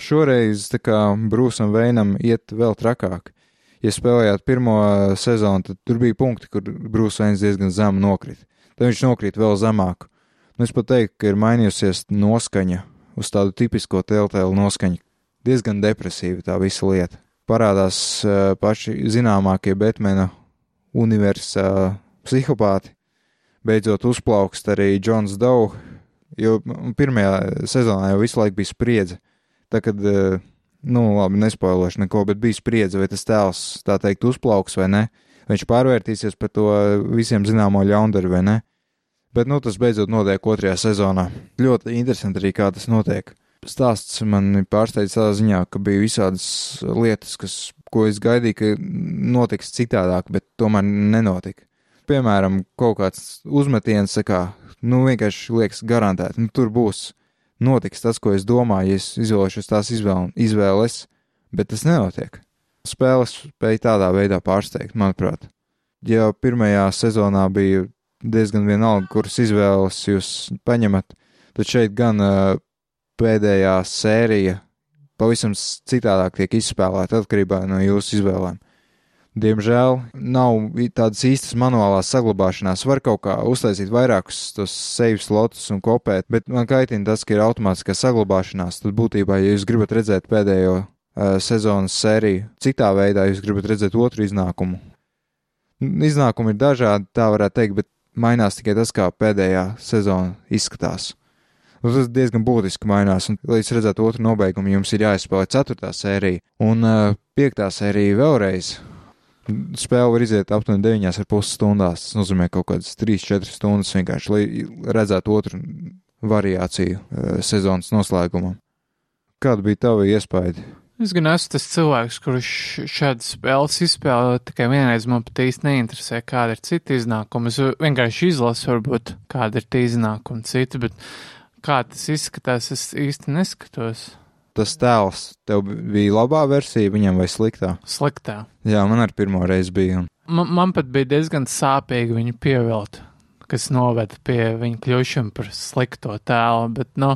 šoreiz tā kā Brūsam Veinam iet vēl trakāk. Ja spēlējāt pirmo sezonu, tad tur bija punkti, kur Brūss Veins diezgan zemu nokrita. Tad viņš nokrīt vēl zemāk. Nu, es pat teiktu, ka ir mainījusies noskaņa uz tādu tipisko teltēlu noskaņu. Diezgan depresīva tā visa lieta. Parādās uh, paši zināmākie Batmana universa uh, psihopāti. Beidzot uzplaukst arī Džons Dow, jo pirmajā sezonā jau visu laiku bija spriedze. Tā kad, uh, nu, labi, nespoilošu neko, bet bija spriedze, vai tas tēls, tā teikt, uzplauks vai ne. Viņš pārvērtīsies par to visiem zināmo ļaundaru vai ne. Bet, nu, tas beidzot notiek otrajā sezonā. Ļoti interesanti arī, kā tas notiek. Stāsts man pārsteidz tādā ziņā, ka bija visādas lietas, kas, ko es gaidīju, ka notiks citādāk, bet tomēr nenotika. Piemēram, kaut kāds uzmetiens, kā, nu, vienkārši liekas garantēti, nu, tur būs, notiks tas, ko es domāju, ja es izvēlēšos tās izvēl, izvēles, bet tas nenotiek. Spēles spēja tādā veidā pārsteigt, manuprāt. Ja pirmajā sezonā bija diezgan vienalga, kuras izvēles jūs paņemat. Tad šeit gan uh, pēdējā sērija pavisam citādāk tiek izspēlēta atkarībā no jūsu izvēlēm. Diemžēl nav tādas īstas manuālās saglabāšanās. Var kaut kā uztaisīt vairākus tos save slotus un kopēt, bet man kaitina tas, ka ir automātiskā saglabāšanās. Tad būtībā, ja jūs gribat redzēt pēdējo uh, sezonas sēriju citā veidā, jūs gribat redzēt otru iznākumu. Iznākumi ir dažādi, tā varētu teikt, bet mainās tikai tas, kā pēdējā sezona izskatās. Nu, tas diezgan būtiski mainās, un, lai jūs redzētu otru nobeigumu, jums ir jāizspēlē ceturtā sērija, un uh, piektā sērija vēlreiz. Spēle var iziet aptuveni 9,5 stundās. Tas nozīmē kaut kādas 3-4 stundas vienkārši, lai redzētu otru variāciju uh, sezonas noslēgumam. Kāda bija tava iespēja? Es gan esmu tas cilvēks, kurš šādas spēles izspēlē tikai vienreiz. Man pat īsti neinteresē, kāda ir cita iznākuma. Es vienkārši izlasu, varbūt kāda ir tie iznākumi citi, bet kā tas izskatās, es īsti neskatos. Tas tēls tev bija labā versija, viņam vai sliktā? Sliktā. Jā, man ar pirmo reizi bija. Man, man pat bija diezgan sāpīgi viņu pievilt, kas noveda pie viņa kļūšana par slikto tēlu, bet, nu,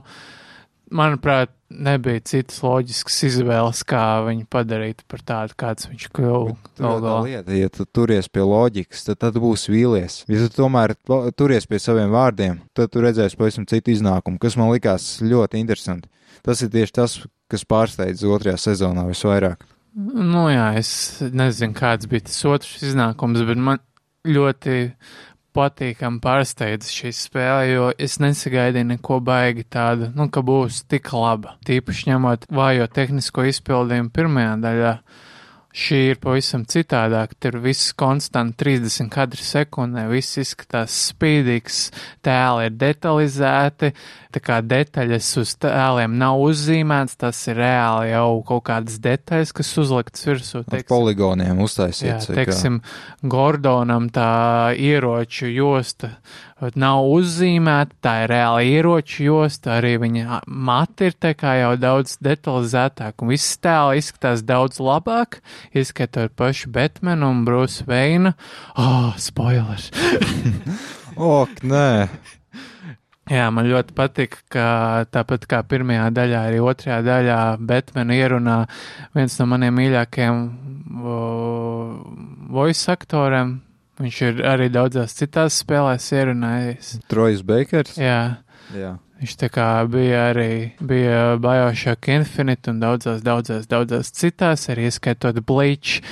manuprāt, nebija citas loģiskas izvēles, kā viņu padarīt par tādu, kāds viņš kļuva. Tā lieta, ja tu turies pie loģikas, tad, tad būs vīlies. Ja tu tomēr turies pie saviem vārdiem, tad tu redzēsi pavisam citu iznākumu, kas man likās ļoti interesanti. Tas ir tieši tas, kas pārsteidz otrajā sezonā visvairāk. Nu jā, es nezinu, kāds bija tas otrs iznākums, bet man ļoti patīkami pārsteidz šī spēle, jo es nesagaidīju neko baigi tādu, nu, ka būs tik laba. Tīpaši ņemot vājo tehnisko izpildījumu pirmajā daļā. Šī ir pavisam citādāk. Tur viss konstanti 30 kadri sekundē, viss izskatās spīdīgs, tēli ir detalizēti, tā kā detaļas uz tēliem nav uzzīmēts, tas ir reāli jau kaut kādas detaļas, kas uzliktas virsū. Teiksim, poligoniem uztaisīts. Jā, teiksim, Gordonam tā ieroču josta nav uzzīmēta, tā ir reāli ieroču josta, arī viņa mati ir tā kā jau daudz detalizētāk, un viss tēli izskatās daudz labāk, izskatot pašu Batmanu un Bruce Veinu. Oh, spoilers! Ok, nē! Jā, man ļoti patīk, ka tāpat kā pirmajā daļā, arī otrajā daļā Batmanu ierunā viens no maniem mīļākajiem voice aktoriem, Viņš ir arī daudzās citās spēlēs ierunājis. Trojas Bakers? Jā. Jā. Viņš tā kā bija arī, bija Bioshock Infinite un daudzās, daudzās, daudzās citās, arī ieskaitot Bleach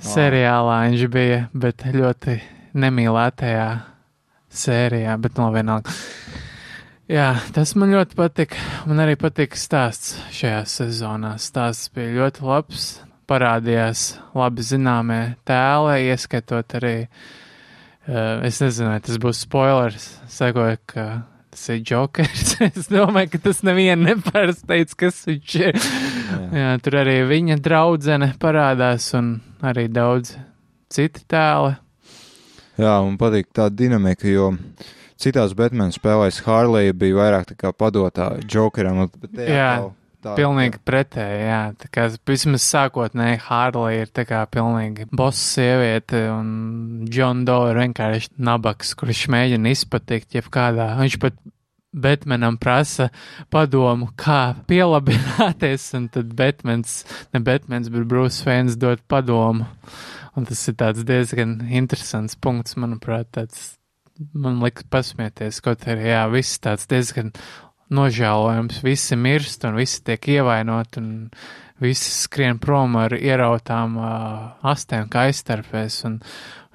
seriālā viņš bija, bet ļoti nemīlētajā sērijā, bet no vienalga. Jā, tas man ļoti patika. Man arī patika stāsts šajā sezonā. Stāsts bija ļoti labs, parādījās labi zināmie tēli, ieskatot arī, uh, es nezinu, tas būs spoilers, sakoju, ka tas ir jokers. es domāju, ka tas nevienu nepārsteidz, kas viņš ir. Jā. Jā, tur arī viņa draudzene parādās un arī daudz citi tēli. Jā, man patīk tā dinamika, jo citās Batman spēlēs Harley bija vairāk tā kā padotā Jokeram. Jā, Tā, pilnīgi pretēji, jā. Tā kā vismaz sākotnēji Hārley ir tā kā pilnīgi boss sieviete un John Doe ir vienkārši nabaks, kurš mēģina izpatikt jebkādā. Viņš pat Batmanam prasa padomu, kā pielabināties, un tad Batmans, ne Batmans, bet Bruce Wayne dod padomu. Un tas ir tāds diezgan interesants punkts, manuprāt, tāds man liks pasmieties, kaut arī, jā, viss tāds diezgan nožēlojams. Visi mirst un visi tiek ievainoti un visi skrien prom ar ierautām uh, astēm kā aizstarpēs. Un,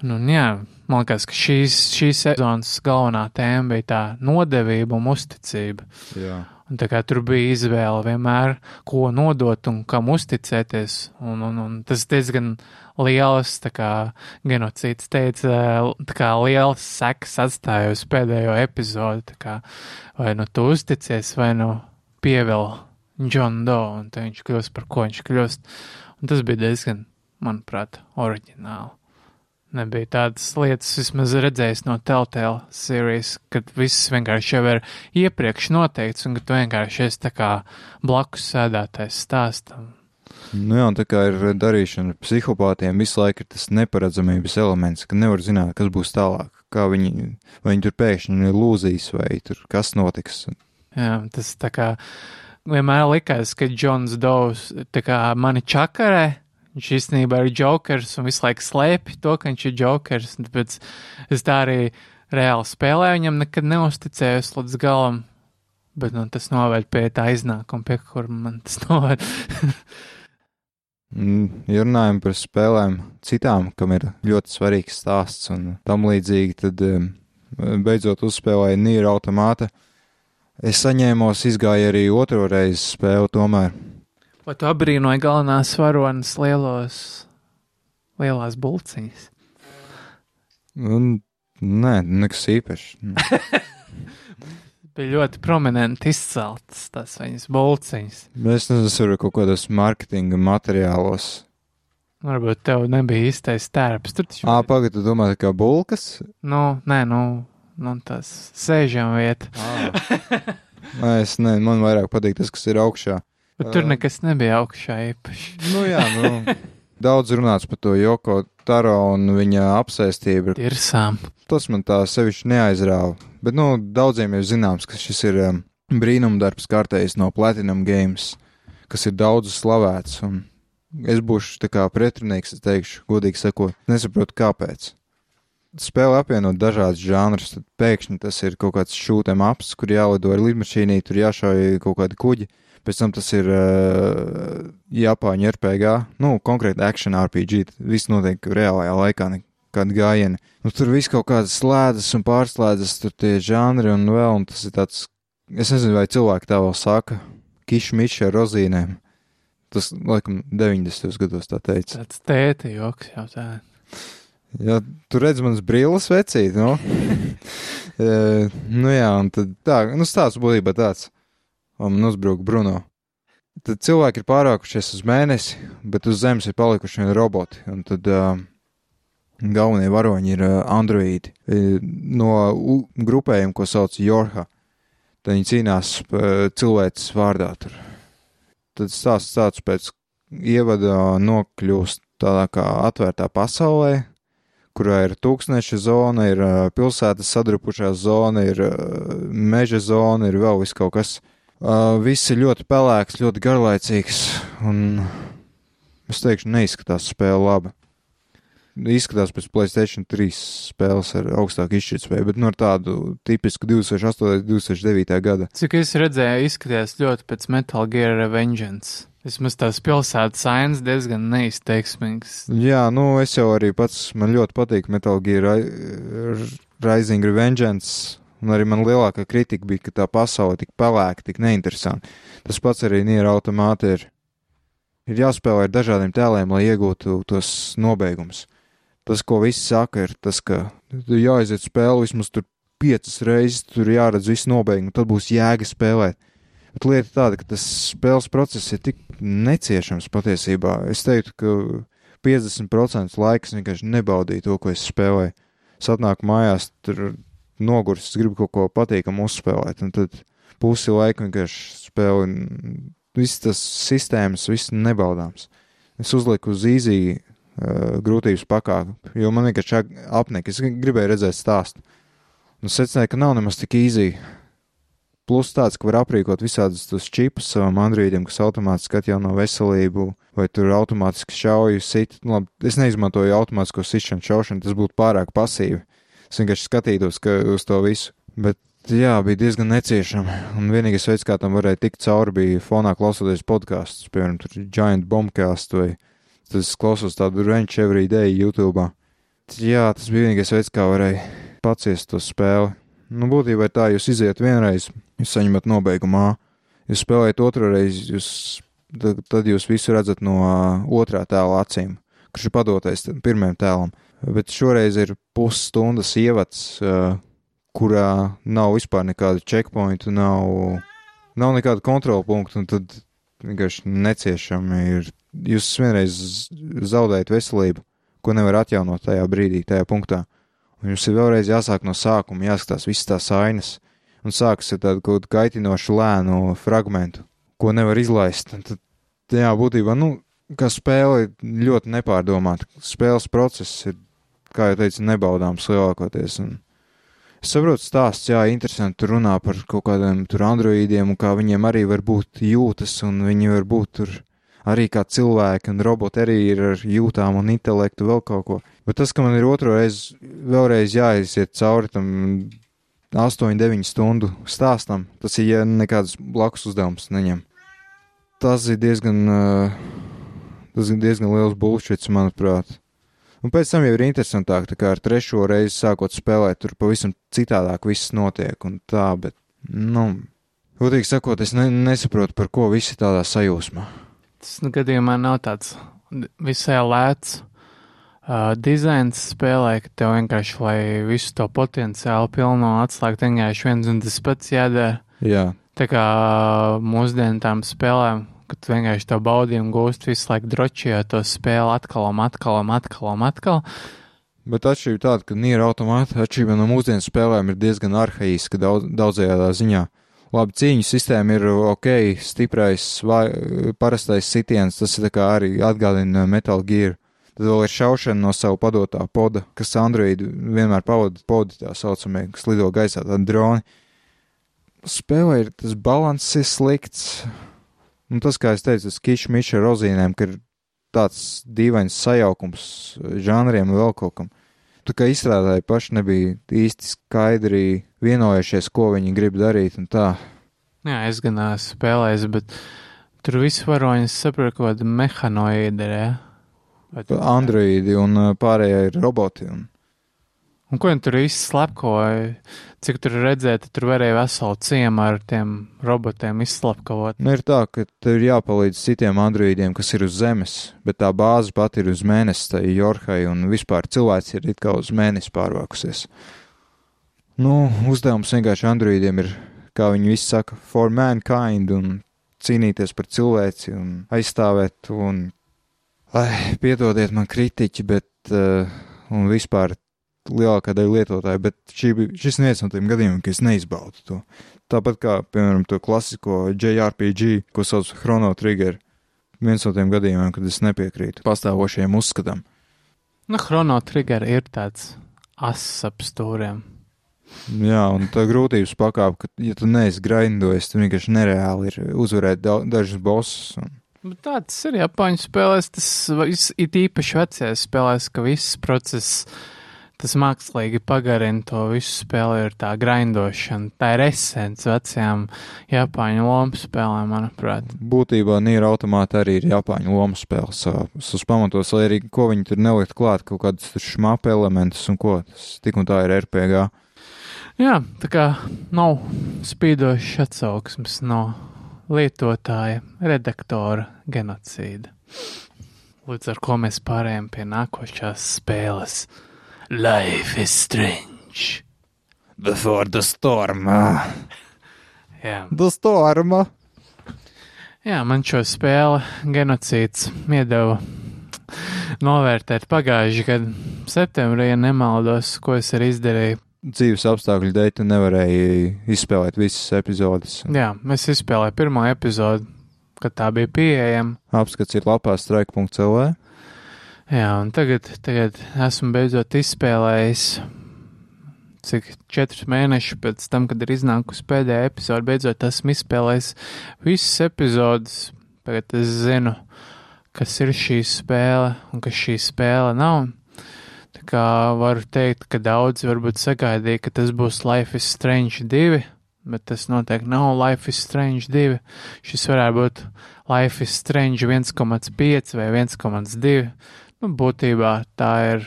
un, un jā, man liekas, ka šīs, šīs sezonas galvenā tēma bija tā nodevība un uzticība. Jā. Un tā kā tur bija izvēle vienmēr, ko nodot un kam uzticēties, un, un, un tas diezgan lielas, tā kā genocīds teica, kā lielas sekas atstāja uz pēdējo epizodi, kā vai nu tu uzticies, vai nu pievēl John Doe, un viņš kļūst par ko viņš kļūst. Un tas bija diezgan, manuprāt, oriģināli nebija tādas lietas, vismaz redzējis no Telltale series, kad viss vienkārši jau ir iepriekš noteikts, un ka tu vienkārši esi tā kā blakus sēdētājs stāstam. Nu jā, un tā kā ir darīšana ar psihopātiem, visu laiku ir tas neparedzamības elements, ka nevar zināt, kas būs tālāk, kā viņi, vai viņi tur pēkšņi lūzīs, vai tur kas notiks. Jā, tas tā kā vienmēr likās, ka Džons Dovs tā kā mani čakarē. Viņš īstenībā ir jokers un visu laiku slēpj to, ka viņš ir jokers. Tāpēc es tā arī reāli spēlēju, viņam nekad neusticējos līdz galam. Bet nu, tas noved pie tā iznākuma, pie kur man tas noved. Mm, Ja runājam par spēlēm citām, kam ir ļoti svarīgs stāsts un tam līdzīgi, tad beidzot uzspēlēju Nīra automāta. Es saņēmos, izgāju arī otro reizi spēli tomēr. Vai tu abrīnoji galvenās varonas lielos, lielās bulciņas? Un, nē, nekas īpašs. Bija ļoti prominenti izceltas tās viņas bulciņas. Es nezinu, tas ir kaut kādos mārketinga materiālos. Varbūt tev nebija īstais tērps. Tur taču Ā, pagaidi, tu domā, kā bulkas? Nu, nē, nu, nu tas sēžam vieta. Nē, es ne, man vairāk patīk tas, kas ir augšā. Bet tur nekas nebija augšā īpaši. Nu jā, nu, daudz runāts par to Joko Taro un viņa apsēstību. Tirsām. Tas man tā sevišķi neaizrāva. Bet, nu, daudziem jau zināms, ka šis ir um, brīnumdarbs kārtējs no Platinum Games, kas ir daudz slavēts. Un es būšu tā kā pretrunīgs, es teikšu, godīgi sakot, nesaprotu, kāpēc. Spēle apvienot dažādus žanrus, tad pēkšņi tas ir kaut kāds šūtēm aps, kur jālido ar lidmašīnī, tur jāšauj kaut kādi kuģi. Pēc tam tas ir uh, Japāņu RPG, nu, konkrēti action RPG. Viss notiek reālajā laikā, nekādi gājieni. Nu, tur viss kaut kādas slēdzas un pārslēdzas, tur tie žanri un vēl, un tas ir tāds, es nezinu, vai cilvēki tā vēl saka, kišmiši ar rozīnēm. Tas, laikam, 90. gados tā teica. Tāds tēta joks jau tā. Jā, tu redz manas brilles vecīt, nu. e, nu jā, un tad tā, nu stāsts būtībā tāds. Un man uzbruk Bruno. Tad cilvēki ir pārākušies uz mēnesi, bet uz zemes ir palikuši vien roboti. Un tad uh, galvenie varoņi ir uh, androīdi e, no u, grupējiem, ko sauc Jorha. Tad viņi cīnās uh, cilvēces vārdā tur. Tad stāsts tāds pēc ievada nokļūst tādā kā atvērtā pasaulē, kurā ir tūkstneša zona, ir uh, pilsētas sadrupušā zona, ir uh, meža zona, ir vēl viss kaut kas. Uh, viss ir ļoti pelēks, ļoti garlaicīgs, un es teikšu, neizskatās spēle labi. Izskatās pēc Playstation 3 spēles ar augstāku izšķirtspēju, bet no tādu tipisku 2008. un 2009. gada. Cik es redzēju, izskatījās ļoti pēc Metal Gear Revengeance. Vismaz tās pilsētas ainas diezgan neizteiksmīgas. Jā, nu es jau arī pats, man ļoti patīk Metal Gear Ri- Rising Revengeance, un arī man lielākā kritika bija, ka tā pasaule tik pelēka, tik neinteresanta. Tas pats arī Nier automāti ir. Ir jāspēlē ar dažādiem tēliem, lai iegūtu tos nobeigumus. Tas, ko visi saka, ir tas, ka tu jāaiziet spēli vismaz tur piecas reizes, tur jāredz visu nobeigumu, tad būs jēga spēlēt. Bet lieta tāda, ka tas spēles process ir tik neciešams patiesībā. Es teiktu, ka 50% laikas vienkārši nebaudīju to, ko es spēlēju. Es atnāku mājās, tur nogurs, es gribu kaut ko patīkamu uzspēlēt, un tad pusi laika vienkārši spēlēju. Viss tas sistēmas, viss nebaudāms. Es uzliku uz īzī uh, grūtības pakāpi, jo man vienkārši apnika. Es gribēju redzēt stāstu. Un secināju, ka nav nemaz tik īzī. Plus tāds, ka var aprīkot visādus tos čipus savam androidam, kas automātiski atjauno veselību, vai tur automātiski šauju sit. Nu, labi, es neizmantoju automātisko sišanu šaušanu, tas būtu pārāk pasīvi. Es vienkārši skatītos ka, uz to visu. Bet jā, bija diezgan neciešami. Un vienīgais veids, kā tam varēja tikt cauri, bija fonā klausoties podkāstus, piemēram, Giant Bombcast vai tas klausos tādu Ranch Every Day YouTube. Jā, tas bija vienīgais veids, kā varēja paciest to spēli. Nu, būtībā tā, jūs iziet vienreiz, jūs saņemat nobeigumā, jūs spēlējat otru reizi, jūs, tad, tad jūs visu redzat no uh, otrā tēla acīm, kurš ir padotais pirmajam tēlam. Bet šoreiz ir pusstundas ievads, kurā nav vispār nekāda checkpointa, nav, nav nekāda kontrola punkta, un tad vienkārši neciešami ir. Jūs vienreiz zaudējat veselību, ko nevar atjaunot tajā brīdī, tajā punktā. Un jums ir vēlreiz jāsāk no sākuma, jāskatās visas tās ainas, un sākas ar tādu kaut kādu kaitinošu lēnu fragmentu, ko nevar izlaist. Un Tad, jā, būtībā, nu, kā spēle ļoti nepārdomāta. Spēles process ir, kā jau teicu, nebaudāms lielākoties. Un Es saprotu, stāsts, jā, interesanti. Tur runā par kaut kādiem tur androīdiem un kā viņiem arī var būt jūtas, un viņi var būt tur arī kā cilvēki, un roboti arī ir ar jūtām un intelektu vēl kaut ko. Bet tas, ka man ir otro reizi vēlreiz jāiziet cauri tam 8, 9 stundu stāstam, tas ir, ja nekāds blakus uzdevums neņem. Tas ir diezgan, uh, tas ir diezgan liels bullshits, manuprāt. Un pēc tam jau ir interesantāk, tā kā ar trešo reizi sākot spēlēt, tur pavisam citādāk viss notiek un tā, bet, nu, godīgi sakot, es ne, nesaprotu, par ko visi tādā sajūsmā. Tas nu, gadījumā nav tāds visai lēts uh, dizains spēlē, ka tev vienkārši, lai visu to potenciālu pilno atslēgt, vienkārši viens un tas pats jādara. Jā, Tā kā mūsdienu tām spēlēm, kad vienkārši to baudījumu gūst visu laiku drošījot to spēli atkal un atkal un atkal un atkal. bet atšķirība tāda, ka Nier automāta atšķirība no mūsdienu spēlēm ir diezgan arhaiska daudz, daudzajā ziņā. Labi, cīņu sistēma ir ok, stiprais, vai, parastais sitiens, tas ir kā arī atgādina Metal Gear. Tad vēl ir šaušana no savu padotā poda, kas Android vienmēr pavada podi tā saucamie, kas lido gaisā, tādi droni. Spēlē ir tas balans ir slikts. Un tas, kā es teicu, tas kišmiša rozīnēm, ka ir tāds dīvains sajaukums žanriem un vēl kaut kam. Tā kā izstrādāji paši nebija īsti skaidri vienojušies, ko viņi grib darīt un tā. Jā, es gan esmu spēlējis, bet tur viss varoņi saprot, ko tāda mehanoīda ir. Ja? Androidi un pārējie ir roboti. Un, Un ko viņi tur izslepkoja? Cik tur redzēt, tur varēja veselu ciemu ar tiem robotiem izslepkavot. nu, ir tā, ka tev ir jāpalīdz citiem androidiem, kas ir uz Zemes, bet tā bāze pat ir uz mēnesi, tā ir Jorhai, un vispār cilvēks ir it kā uz mēnesi pārvākusies. Nu, uzdevums vienkārši androidiem ir, kā viņi visi saka, for mankind, un cīnīties par cilvēci un aizstāvēt, un, ai, piedodiet man kritiķi, bet, uh, un vispār lielākā daļa lietotāju, bet šī, šis ir viens no tiem gadījumiem, ka es neizbaudu to. Tāpat kā, piemēram, to klasisko JRPG, ko sauc par Chrono Trigger. Viens no tiem gadījumiem, kad es nepiekrītu pastāvošajiem uzskatam. Nu, Chrono Trigger ir tāds ass ap stūriem. Jā, un tā grūtības pakāpe, ka, ja tu neesi grindojis, tad vienkārši nereāli ir uzvarēt dau- dažus bossus. Un... Bet tāds ir Japāņu spēlēs, tas it īpaši vecajās spēlēs, ka viss process, tas mākslīgi pagarina to visu spēli, ir tā grindošana. Tā ir esence vecajām Japāņu lomu spēlēm, manuprāt. Būtībā Nīra automāta arī ir Japāņu lomu spēle savā- savos pamatos, lai arī ko viņi tur nelikt klāt, kaut kādus tur šmapa elementus un ko. Tas tik un tā ir RPG. Jā, tā kā nav spīdošs atsauksmes no lietotāja, redaktora genocīda. Līdz ar ko mēs pārējām pie nākošās spēles. Life is strange. Before the storm. Jā, The storm. Jā man šo spēli genocīds iedeva novērtēt pagājuši gadu septembrī, ja nemaldos, ko es arī izdarīju. Dzīves apstākļu dēļ tu nevarēji izspēlēt visas epizodes. Jā, es izspēlēju pirmo epizodu, kad tā bija pieejama. Apskats ir lapā strike.cl. Jā, un tagad, tagad esmu beidzot izspēlējis, cik četrus mēnešus pēc tam, kad ir iznākusi pēdējā epizode, beidzot esmu izspēlējis visas epizodes. Tagad es zinu, kas ir šī spēle un kas šī spēle nav. Tā kā varu teikt, ka daudzi varbūt sagaidīja, ka tas būs Life is Strange 2, bet tas noteikti nav Life is Strange 2. Šis varētu būt Life is Strange 1,5 vai 1,2. Nu, būtībā tā ir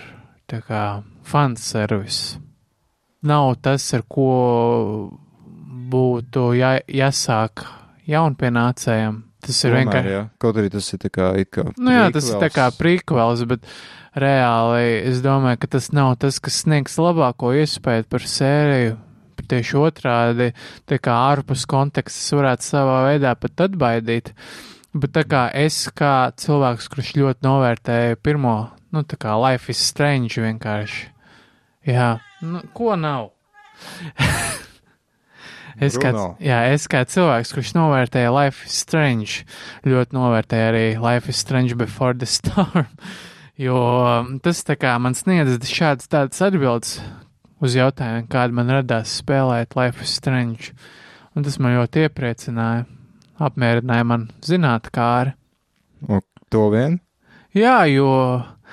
tā kā fanservis. Nav tas, ar ko būtu jā, jāsāk jaunpienācējiem. Tas ir vienkārši. Jā. Kaut arī tas ir tā kā, kā Nu jā, tas ir tā kā prequels. bet reāli es domāju, ka tas nav tas, kas sniegs labāko iespēju par sēriju. Tieši otrādi, tā kā ārpus kontekstas varētu savā veidā pat atbaidīt. Bet tā kā es kā cilvēks, kurš ļoti novērtēja pirmo, nu tā kā Life is Strange vienkārši. Jā, nu ko nav? Es kā, jā, es kā cilvēks, kurš novērtēja Life is Strange, ļoti novērtēju arī Life is Strange Before the Storm, jo tas tā kā man sniedz šādas tādas atbildes, uz jautājumiem, kāda man radās spēlēt Life is Strange. Un tas man ļoti iepriecināja, apmierināja man zināt, kā arī. Un to vien? Jā, jo.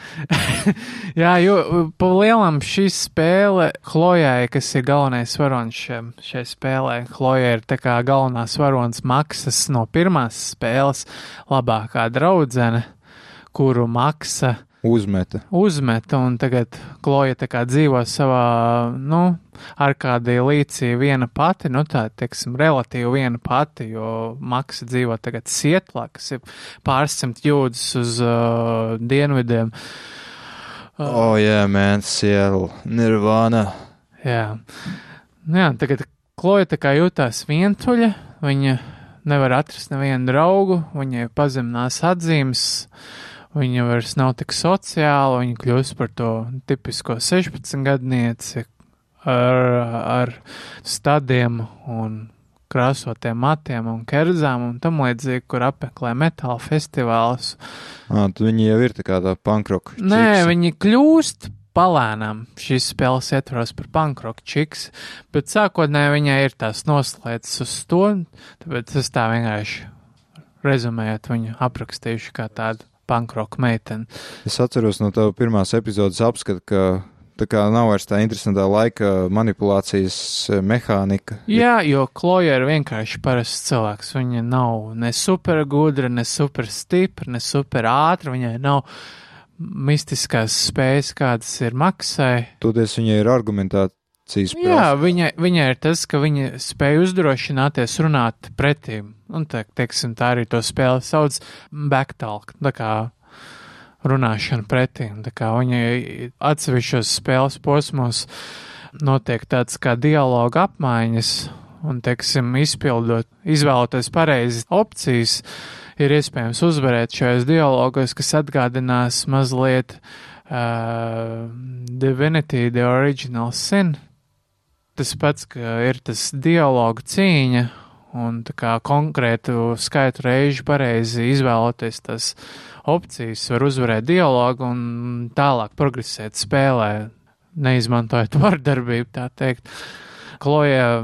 Jā, jo pa lielam šī spēle Klojai, kas ir galvenais varonis šai, spēlē, Kloja ir tā kā galvenās varonis Maksas no pirmās spēles labākā draudzene, kuru Maksa Uzmeta. uzmeta, un tagad Kloja tā kā dzīvo savā, nu, ar kādai līcī viena pati, nu tā, teiksim, relatīvi viena pati, jo Maksa dzīvo tagad Sietlā, kas ir pārsimt jūdzes uz uh, dienvidiem. Oh, jā, yeah, man, Seattle, Nirvana. Jā. Nu Jā, tagad Kloja tā kā jūtās vientuļa, viņa nevar atrast nevienu draugu, viņai pazeminās atzīmes, viņa vairs nav tik sociāla, viņa kļūst par to tipisko 16 gadnieci ar, ar stadiem un krāsotiem matiem un kerzām un tam līdzīgi, kur apmeklē metāla festivālus. Ah, tad viņi jau ir tā kā tā pankroka. Nē, viņi kļūst palēnām šīs spēles ietvaros par pankroku čiks, bet sākotnēji viņai ir tās noslēdzas uz to, tāpēc es tā vienkārši rezumējot viņu aprakstījuši kā tādu pankroku meiteni. Es atceros no tava pirmās epizodes apskata, ka tā kā nav vairs tā interesantā laika manipulācijas eh, mehānika. Jā, jo Kloja ir vienkārši parasts cilvēks. Viņa nav ne super gudra, ne super stipra, ne super ātra. Viņai nav mistiskās spējas, kādas ir maksai. Toties viņai ir argumentācijas Jā, viņai, viņai ir tas, ka viņa spēja uzdrošināties runāt pretīm. Un, tā, teiksim, tā arī to spēle sauc backtalk, tā kā runāšana pretīm. Tā kā viņai atsevišķos spēles posmos notiek tāds kā dialoga apmaiņas, un, teiksim, izpildot, izvēloties pareizi opcijas, ir iespējams uzvarēt šajos dialogos, kas atgādinās mazliet uh, Divinity, The Original Sin. Tas pats, ka ir tas dialogu cīņa, un kā konkrētu skaitu reižu pareizi izvēloties tas opcijas, var uzvarēt dialogu un tālāk progresēt spēlē, neizmantojot vardarbību, tā teikt. Kloja,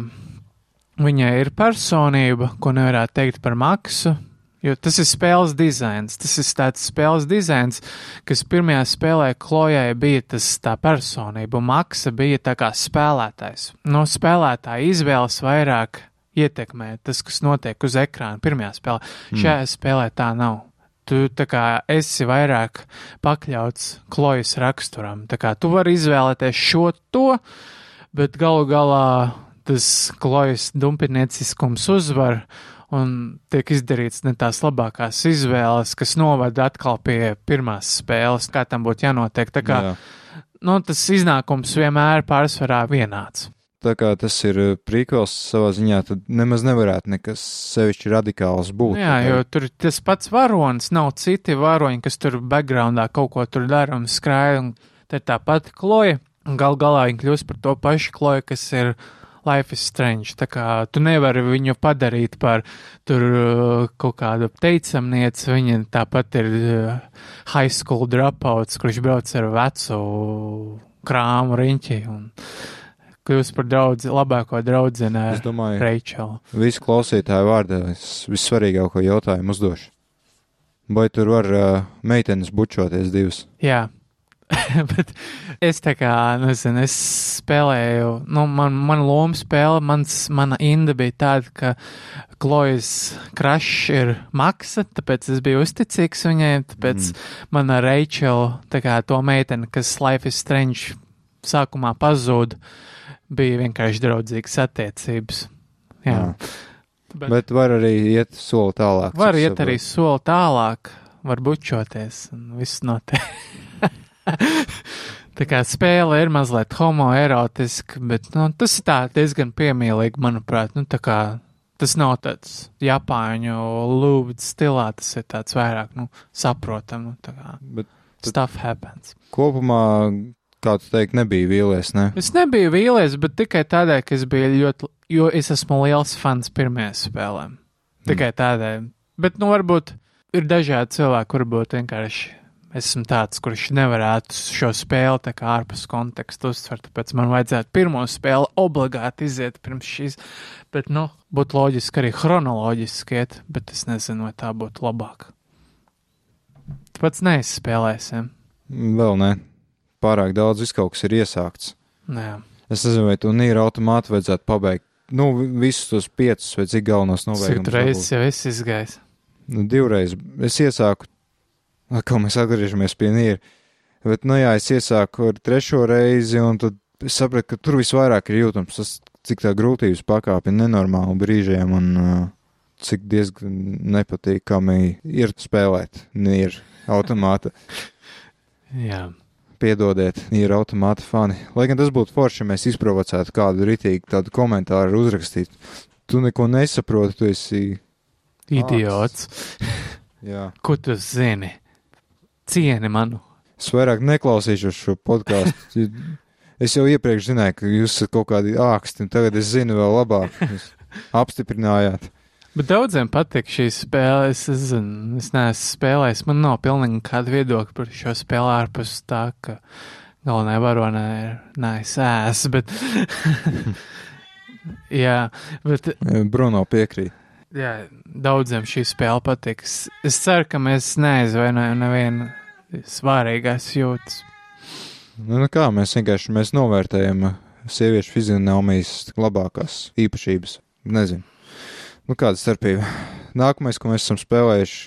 viņai ir personība, ko nevarētu teikt par maksu, Jo tas ir spēles dizains. Tas ir tāds spēles dizains, kas pirmajā spēlē Klojai bija tas tā personība, un Maksa bija tā kā spēlētājs. No spēlētāja izvēles vairāk ietekmē tas, kas notiek uz ekrāna pirmajā spēlē. Mm. Šajā spēlē tā nav. Tu tā kā esi vairāk pakļauts Klojas raksturam. Tā kā tu vari izvēlēties šo to, bet galu galā tas Klojas dumpinieciskums uzvar un tiek izdarīts ne tās labākās izvēles, kas novada atkal pie pirmās spēles, kā tam būtu jānotiek. Tā kā Jā. nu, tas iznākums vienmēr pārsvarā vienāds. Tā kā tas ir prīkals savā ziņā, tad nemaz nevarētu nekas sevišķi radikāls būt. Jā, jo tur ir tas pats varonis, nav citi varoņi, kas tur backgroundā kaut ko tur dara un skrēja, un te ir tā pati kloja, un gal galā viņi kļūst par to pašu kloju, kas ir Life is Strange. Tā kā tu nevari viņu padarīt par tur uh, kaut kādu teicamnieci, viņa tāpat ir uh, high school dropouts, kurš brauc ar vecu krāmu riņķi un kļūst par draudzi, labāko domāju, Reičelu. visu klausītāju vārdā es vissvarīgāko jautājumu uzdošu. Vai tur var uh, meitenes bučoties divas? Jā. Bet es tā kā, nezinu, es spēlēju, nu, man, man loma spēle, mans, mana inda bija tāda, ka Klojas krašs ir maksa, tāpēc es biju uzticīgs viņai, tāpēc mm. mana Reičela, tā kā to meiteni, kas Life is Strange sākumā pazūd, bija vienkārši draudzīgas attiecības. Jā. Jā. Bet, Bet var arī iet soli tālāk. var iet saprotu. arī soli tālāk, var bučoties, un viss notiek. Tā kā spēle ir mazliet homoerotiska, bet nu, tas ir tā diezgan piemīlīgi, manuprāt. Nu, tas nav tāds japāņu lūdzu stilā, tas ir tāds vairāk, nu, saprotam, nu, tā kā Bet stuff happens. kopumā, kā tu teikt, nebija vīlies, ne? Es nebiju vīlies, bet tikai tādēļ, ka es biju ļoti, jo es esmu liels fans pirmajām spēlēm. Tikai tādēļ. Bet, nu, varbūt ir dažādi cilvēki, varbūt vienkārši esmu tāds, kurš nevarētu šo spēli tā kā ārpus konteksta uztvert, tāpēc man vajadzētu pirmo spēli obligāti iziet pirms šīs, bet, nu, būtu loģiski arī chronoloģiski iet, bet es nezinu, vai tā būtu labāk. Tu pats neizspēlēsim. Vēl ne. Pārāk daudz viss kaut kas ir iesākts. Nē. Es nezinu, vai to nīra automāti vajadzētu pabeigt. Nu, visus tos piecus vai cik galvenos Cik novēgumus. reizes jau esi izgājis? Nu, divreiz. Es iesāku, kā mēs atgriežamies pie nīra. Bet, nu jā, es iesāku ar trešo reizi, un tad sapratu, ka tur visvairāk ir jūtams tas, cik tā grūtības pakāpe ir nenormāla brīžiem, un uh, cik diezgan nepatīkami ir spēlēt nīra automāta. Jā. Piedodiet, ir automāta fani. Lai gan tas būtu forši, ja mēs izprovocētu kādu ritīgu tādu komentāru uzrakstīt. Tu neko nesaproti, tu esi. Idiots. Jā. Ko tu zini? Cieni manu. Es vairāk neklausīšos šo podkāstu. es jau iepriekš zināju, ka jūs esat kaut kādi āksti, un tagad es zinu vēl labāk. Jūs apstiprinājāt. Bet daudziem patīk šī spēle. Es, es, es neesmu spēlējis. Man nav pilnīgi nekāda viedokļa par šo spēli ārpus tā, ka galvenā varonē ir naisēs. Bet, jā, bet Bruno piekrīt. jā, daudziem šī spēle patiks. Es ceru, ka mēs neaizvainojam nevienu svarīgās jūtas. Nu, nu kā mēs vienkārši mēs novērtējam uh, sieviešu fizionomijas labākās īpašības. Nezinu. Nu, kāda starpība? Nākamais, ko mēs esam spēlējuši,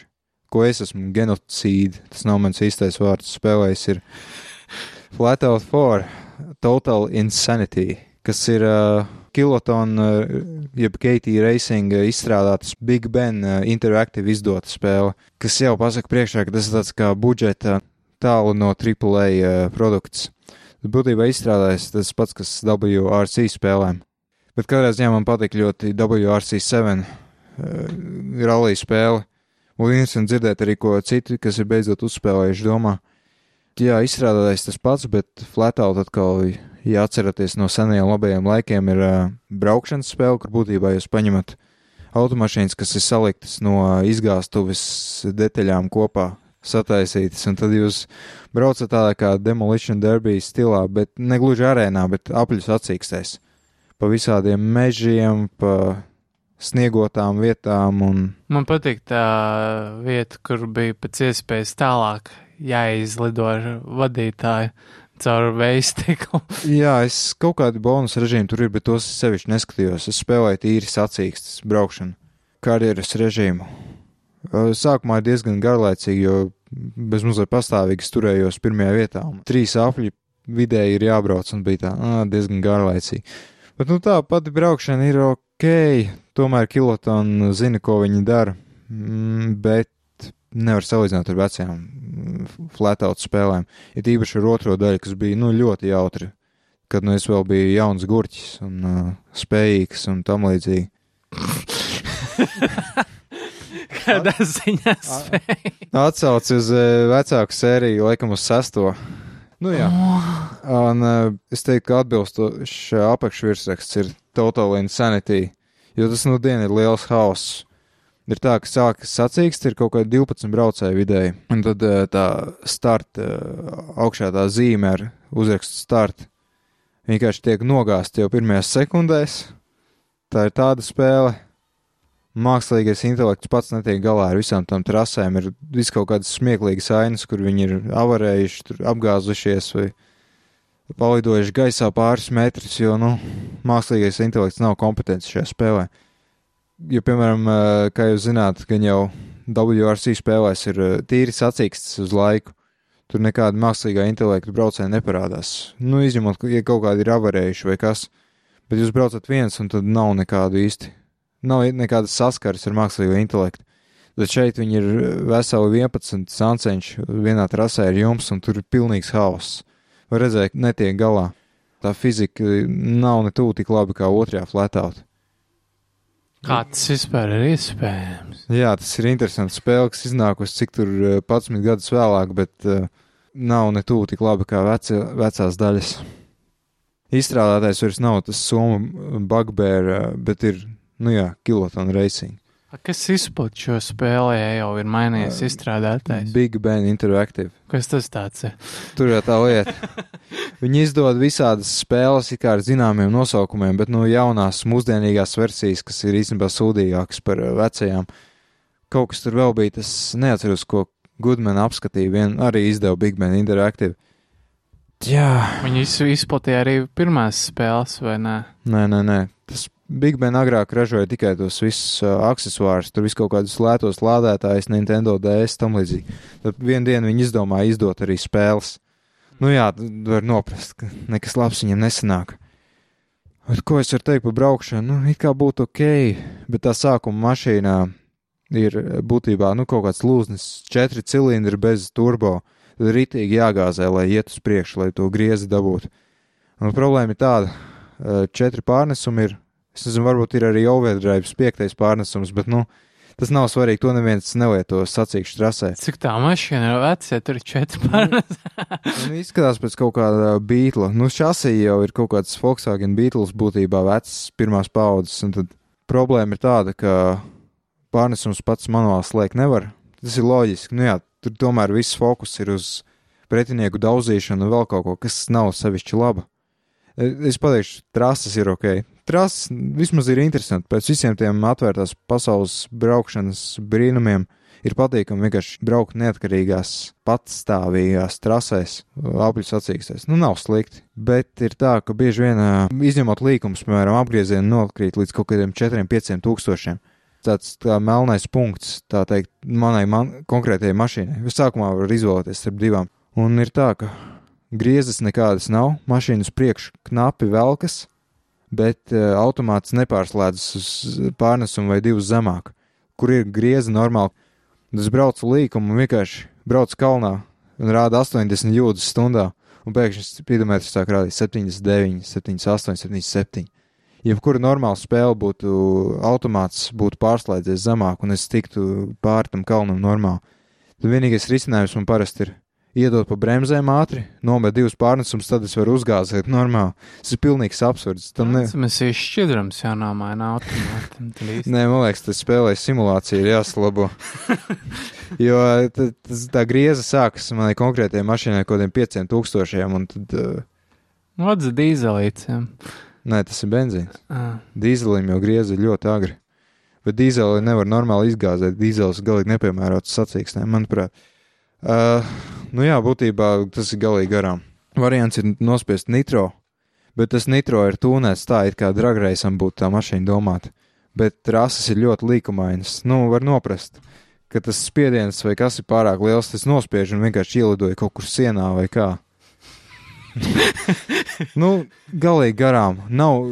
ko es esmu genocīdi, tas nav mans īstais vārds, spēlējis, ir Flatout 4 Total Insanity, kas ir uh, Kiloton, uh, jeb Katie Racing uh, izstrādātas Big Ben uh, Interactive izdota spēle, kas jau pasaka priekšā, ka tas ir tāds kā budžeta tālu no AAA produkts. Būtībā izstrādājis tas pats, kas WRC spēlēm. Bet kādā ziņā man patīk ļoti WRC7 uh, rallija spēle. Un interesanti dzirdēt arī, ko citi, kas ir beidzot uzspēlējuši, domā. Jā, izstrādājis tas pats, bet Flatout atkal, ja atceraties no senajiem labajiem laikiem, ir uh, braukšanas spēle, kur būtībā jūs paņemat automašīnas, kas ir saliktas no izgāstuves detaļām kopā sataisītas, un tad jūs braucat tādā kā Demolition Derby stilā, bet ne gluži arēnā, bet apļus atsīkstēs. Pa visādiem mežiem, pa sniegotām vietām, un Man patīk tā vieta, kur bija pēc iespējas tālāk jāizlido ar vadītāju caur veistiklu. jā, es kaut kādu bonus režīmu tur ir, bet tos es sevišķi neskatījos. Es spēlēju tīri sacīkstas braukšanu, karjeras režīmu. Sākumā ir diezgan garlaicīgi, jo bez mazliet pastāvīgi turējos pirmajā vietā. Trīs apļi vidēji ir jābrauc, un bija tā ā, diezgan garlaicīgi. Bet nu tā pati braukšana ir ok, tomēr kilotona zina, ko viņi dara, mm, bet nevar salīdzināt ar vecajām mm, flatout spēlēm. Ir īpaši ar otro daļu, kas bija nu, ļoti jautri, kad nu, es vēl biju jauns gurķis un uh, spējīgs un tam līdzīgi. Kādā ziņā spēja? Atsauci uz uh, vecāku sēriju, laikam uz sesto. Nu, jā, un uh, es teiktu, ka atbilstošs apakšvirsraksts ir Total Insanity, jo tas nu dienu ir liels hauss. Ir tā, ka sākas sacīksts, ir kaut kādi 12 braucēji vidēji, un tad uh, tā starta uh, augšā tā zīme ar uzrakstu start vienkārši tiek nogāzta jau pirmajās sekundēs. Tā ir tāda spēle. Mākslīgais intelekts pats netiek galā ar visām tām trasēm. Ir vis kaut kādas smieklīgas ainas, kur viņi ir avarējuši, apgāzušies vai palidojuši gaisā pāris metrus, jo, nu, mākslīgais intelekts nav kompetents šajā spēlē. Jo, piemēram, kā jūs zināt, gan jau WRC spēlēs ir tīri sacīksts uz laiku. Tur nekāda mākslīgā intelekta braucēja neparādās. Nu, izņemot, ja kaut kādi ir avarējuši vai kas. Bet jūs braucat viens, un tad nav nekādu īsti. Nav nekādas saskares ar mākslīgo intelektu. Bet šeit viņi ir veseli 11 sancenši vienā trasē ar jums, un tur ir pilnīgs hauss. Var redzēt, netiek galā. Tā fizika nav ne tuvu tik labi kā otrajā flatout. Kā tas vispār ir iespējams? Jā, tas ir interesants spēle, kas iznākusi cik tur eh, 11 gadus vēlāk, bet uh, nav ne tuvu tik labi kā veci, vecās daļas. Izstrādātājs vairs nav tas Somu bugbear, uh, bet ir, nu jā, Kiloton Racing. Kas izplat šo spēli, ja jau ir mainījies izstrādātājs? Big Ben Interactive. Kas tas tāds ir? Tur jau tā lieta. Viņi izdod visādas spēles, it kā ar zināmiem nosaukumiem, bet no jaunās, mūsdienīgās versijas, kas ir īstenībā sūdīgākas par uh, vecajām. Kaut kas tur vēl bija, tas neatceros, ko Goodman apskatīja, vien arī izdeva Big Ben Interactive. Jā, Viņi iz- izplatīja arī pirmās spēles, vai ne? nē, nē, nē. Tas Big Ben agrāk ražoja tikai tos visus uh, accessorus, tur visu kaut kādus lētos lādētājus, Nintendo DS, tam līdzīgi. Tad vienā dienā viņi izdomāja izdot arī spēles. Nu jā, var noprast, ka nekas labs viņam nesanāk. Bet ko es varu teikt par braukšanu? Nu, it kā būtu ok, bet tā sākuma mašīnā ir būtībā nu, kaut kāds lūznis, četri cilindri bez turbo. Tad ritīgi jāgāzē, lai iet uz priekšu, lai to griezi dabūtu. Un problēma ir tāda, četri pārnesumi ir, es nezinu, varbūt ir arī overdrive piektais pārnesums, bet, nu, tas nav svarīgi, to neviens nelieto sacīkšu trasē. Cik tā mašīna ir veca, tur ir četri pārnes? Un izskatās pēc kaut kāda beigla. Nu, šasī jau ir kaut kāds Volkswagen Beatles būtībā vecs pirmās paudzes, un tad problēma ir tāda, ka pārnesums pats manuāli slēgt nevar. Tas ir loģiski. Nu jā, tur tomēr viss fokus ir uz pretinieku daudzīšanu un vēl kaut ko, kas nav sevišķi laba. Es pateikšu, trases ir ok. Trases vismaz ir interesanti. Pēc visiem tiem atvērtās pasaules braukšanas brīnumiem ir patīkami vienkārši braukt neatkarīgās, patstāvīgās trasēs, apļu sacīkstēs. Nu, nav slikti, bet ir tā, ka bieži vien, izņemot līkumus, piemēram, apgriezieni nokrīt līdz kaut kādiem 4-5 tūkstošiem. Tāds tā melnais punkts, tā teikt, manai man, konkrētajai mašīnai. Jūs sākumā var izvēlēties starp divām. Un ir tā, ka griezes nekādas nav, mašīnas priekš knapi velkas, bet uh, automāts nepārslēdzas uz pārnesumu vai divus zemāk, kur ir grieza normāli. Es braucu līkumu un vienkārši braucu kalnā un rāda 80 jūdzes stundā, un pēkšņi speedometrs sāk rādīt 79, 78, 77. Jebkura normāla spēle būtu automāts, būtu pārslēdzies zemāk, un es tiktu pāri tam kalnam normāli. Tad vienīgais risinājums man parasti ir iedot pa bremzēm ātri, nomet divus pārnesumus, tad es varu uzgāzēt normāli. Tas ir pilnīgs absurds. Tam ne... Mēs ir šķidrams jānomaina automātam. Nē, man liekas, tas spēlē simulācija ir jāsalabo. jo tas, tā grieza sākas manai konkrētajai mašīnai kaut kādiem pieciem tūkstošiem, un tad, uh, Vats dīzelīts. jā. nē, tas ir benzīns. Ah. Dīzelim jau grieza ļoti agri. Bet dīzeli nevar normāli izgāzēt. Dīzels galīgi nepiemērots sacīksnēm, manuprāt. Uh, nu jā, būtībā tas ir galīgi garām. Variants ir nospiest nitro, bet tas nitro ir tūnēts tā, it kā dragreisam būtu tā mašīna domāta. Bet trases ir ļoti līkumainas. Nu, var noprast, ka tas spiediens vai kas ir pārāk liels, tas nospiež un vienkārši ielidoja kaut kur sienā vai kā. nu, galīgi garām. Nav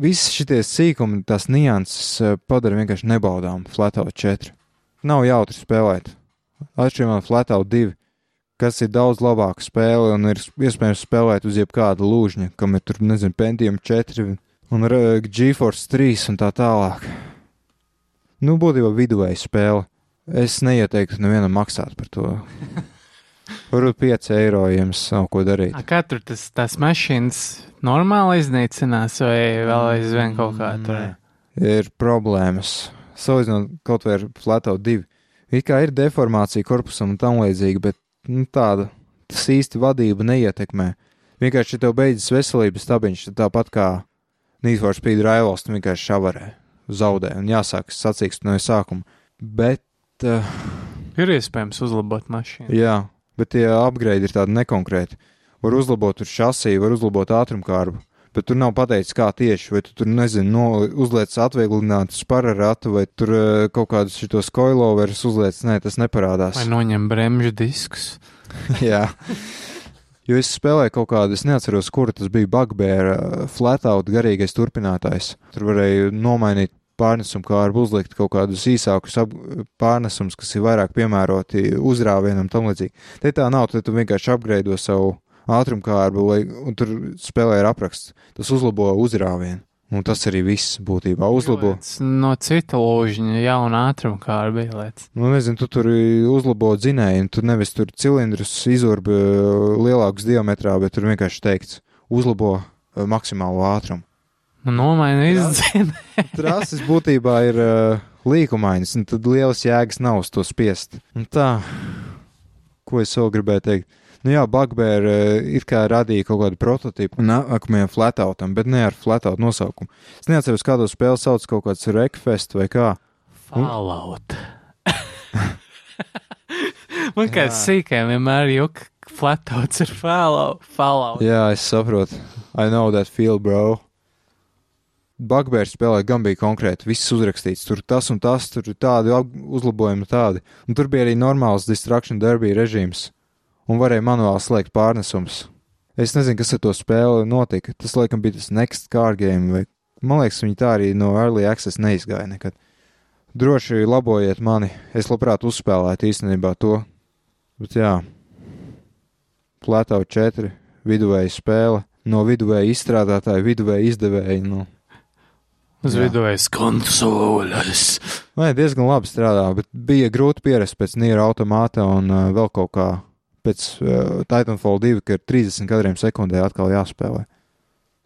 visi šitie sīkumi, tās nianses eh, padara vienkārši nebaudām Flatout 4. Nav jautri spēlēt. Atšķirībā no Flatout 2, kas ir daudz labāka spēle un ir iespējams spēlēt uz jebkāda lūžņa, kam ir tur, nezinu, Pentium 4 un eh, GeForce 3 un tā tālāk. Nu, būtībā viduvēja spēle. Es neieteiktu nevienam maksāt par to. Varbūt 5 eiro, jums nav ko darīt. A, Kā tur tas, tās mašīnas normāli iznīcinās, vai vēl aizvien kaut kā tur? Ir problēmas. Salīdzinot kaut vai ar Flatout 2. It kā ir deformācija korpusam un tam līdzīgi, bet nu, tāda tas īsti vadība neietekmē. Vienkārši, ja tev beidzas veselības stabiņš, tad tāpat kā for Speed Rivals, tu vienkārši šavarē, zaudē un jāsāk sacīkst no sākuma. Bet, uh, Ir iespējams uzlabot mašīnu. jā, bet tie upgrade ir tādi nekonkrēti. Var uzlabot tur šasiju, var uzlabot ātrumkārbu. Bet tur nav pateikts, kā tieši, vai tu tur, nezinu, no, uzliec atvieglināt spararatu, vai tur uh, kaut kādus šitos coiloverus uzliec, nē, tas neparādās. Vai noņem bremžu diskus? Jā. Jo es spēlēju kaut kādu, es neatceros, kura tas bija Bugbear, uh, Flatout garīgais turpinātājs. Tur varēja nomainīt pārnesumu kārbu, uzlikt kaut kādus īsākus pārnesumus, kas ir vairāk piemēroti uzrāvienam tam līdzīgi. Te tā nav, tad tu vienkārši apgreido savu ātrumkārbu, lai, un tur spēlē ir apraksts. Tas uzlabo uzrāvienu. Un tas arī viss būtībā uzlabo. Ieliec No cita lūžņa jauna ātruma kā ar bija lietas. Nu, nezinu, tu tur uzlabo dzinēju, tur nevis tur cilindrus izurbi uh, lielākus diametrā, bet tur vienkārši teikts, uzlabo uh, maksimālo ātrumu. Nu, nomaina izdzēni. Trases būtībā ir uh, līkumainas, un tad lielas jēgas nav uz to spiest. Un tā, ko es vēl gribēju teikt? Nu jā, Bugbear uh, it kā radīja kaut kādu prototipu nākamajam flatoutam, bet ne ar flatout nosaukumu. Es neatceros, kādu spēli sauc kaut kāds Rekfest vai kā. Fallout. Man kā sīkām vienmēr juk flatouts ir Fallout. Fallout. Jā, es saprotu. I know that feel, bro. Bugbear spēlē gan bija konkrēti, viss uzrakstīts, tur tas un tas, tur tādi uzlabojumi, tādi. Un tur bija arī normāls Destruction Derby režīms, un varēja manuāli slēgt pārnesums. Es nezinu, kas ar to spēli notika. Tas, laikam, bija tas Next Car Game, vai man liekas, viņi tā arī no Early Access neizgāja nekad. Droši labojiet mani, es labprāt uzspēlētu īstenībā to. Bet jā, Plateau 4, viduvēja spēle, no viduvēja izstrādātāja, viduvēja izdevēja. Nu, Uz viduvējas konsoles. Nē, diezgan labi strādā, bet bija grūti pierast pēc Niera automāta un uh, vēl kaut kā pēc uh, Titanfall 2, ka ir 30 kadriem sekundē atkal jāspēlē.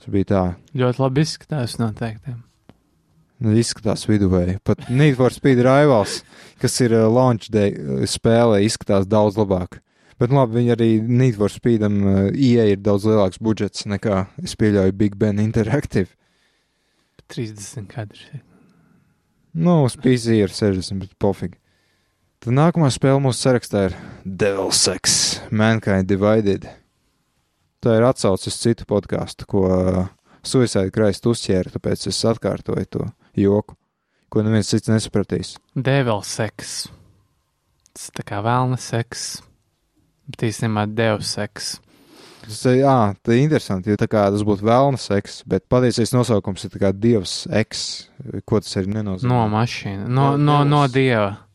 Tas bija tā, Ļoti labi izskatās noteikti. nu, izskatās viduvēji. Pat Need for Speed Rivals, kas ir uh, launch day uh, spēlē, izskatās daudz labāk. Bet nu labi, viņi arī Need for Speedam uh, IE ir daudz lielāks budžets nekā es pieļauju Big Ben Interactive. 30 kadri. Nu, uz PC ir 60, bet pofīgi. Tad nākamā spēle mūsu sarakstā ir Devil's Ex, Mankind Divided. Tā ir atsauce uz citu podkāstu, ko uh, Suicide Christ uzķēra, tāpēc es atkārtoju to joku, ko neviens cits nesapratīs. Devil seks. Tas tā kā vēlna seks. Bet īstenībā deus seks. Tas ir, jā, tā ir interesanti, jo tā kā tas būtu vēlna seks, bet patiesais nosaukums ir Dievs Ex, ko tas arī nenozīmē. No mašīna. No, no, no dieva.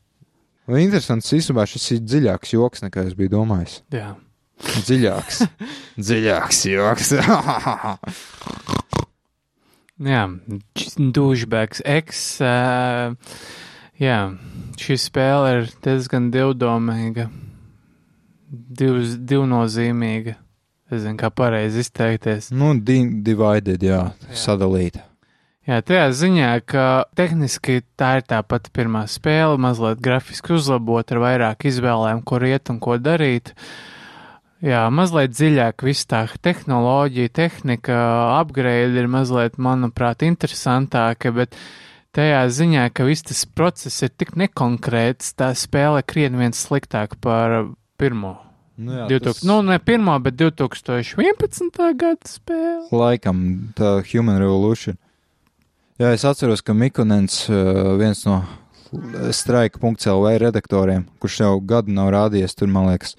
Un interesants, īstenībā šis ir dziļāks joks, nekā es biju domājis. Jā. Dziļāks. dziļāks joks. Jā, dušbēks. Eks. Uh, jā, šī spēle ir diezgan divdomīga. Divs, divnozīmīga. Es zinu, kā pareizi izteikties. nu, di divided, jā, Jā. sadalīta. Jā, tajā ziņā, ka tehniski tā ir tā pati pirmā spēle, mazliet grafiski uzlabot ar vairāk izvēlēm, kur iet un ko darīt. Jā, mazliet dziļāk viss tā tehnoloģija, tehnika, upgrade ir mazliet, manuprāt, interesantāka, bet tajā ziņā, ka viss tas process ir tik nekonkrēts, tā spēle krietni viens sliktāk par pirmo. Nu, jā, 2000, nu, ne pirmo, bet 2011. gada spēle. Laikam tā Human Revolution. Jā, es atceros, ka Mikonens, uh, viens no straika.lv redaktoriem, kurš jau gadu nav rādījies tur, man liekas,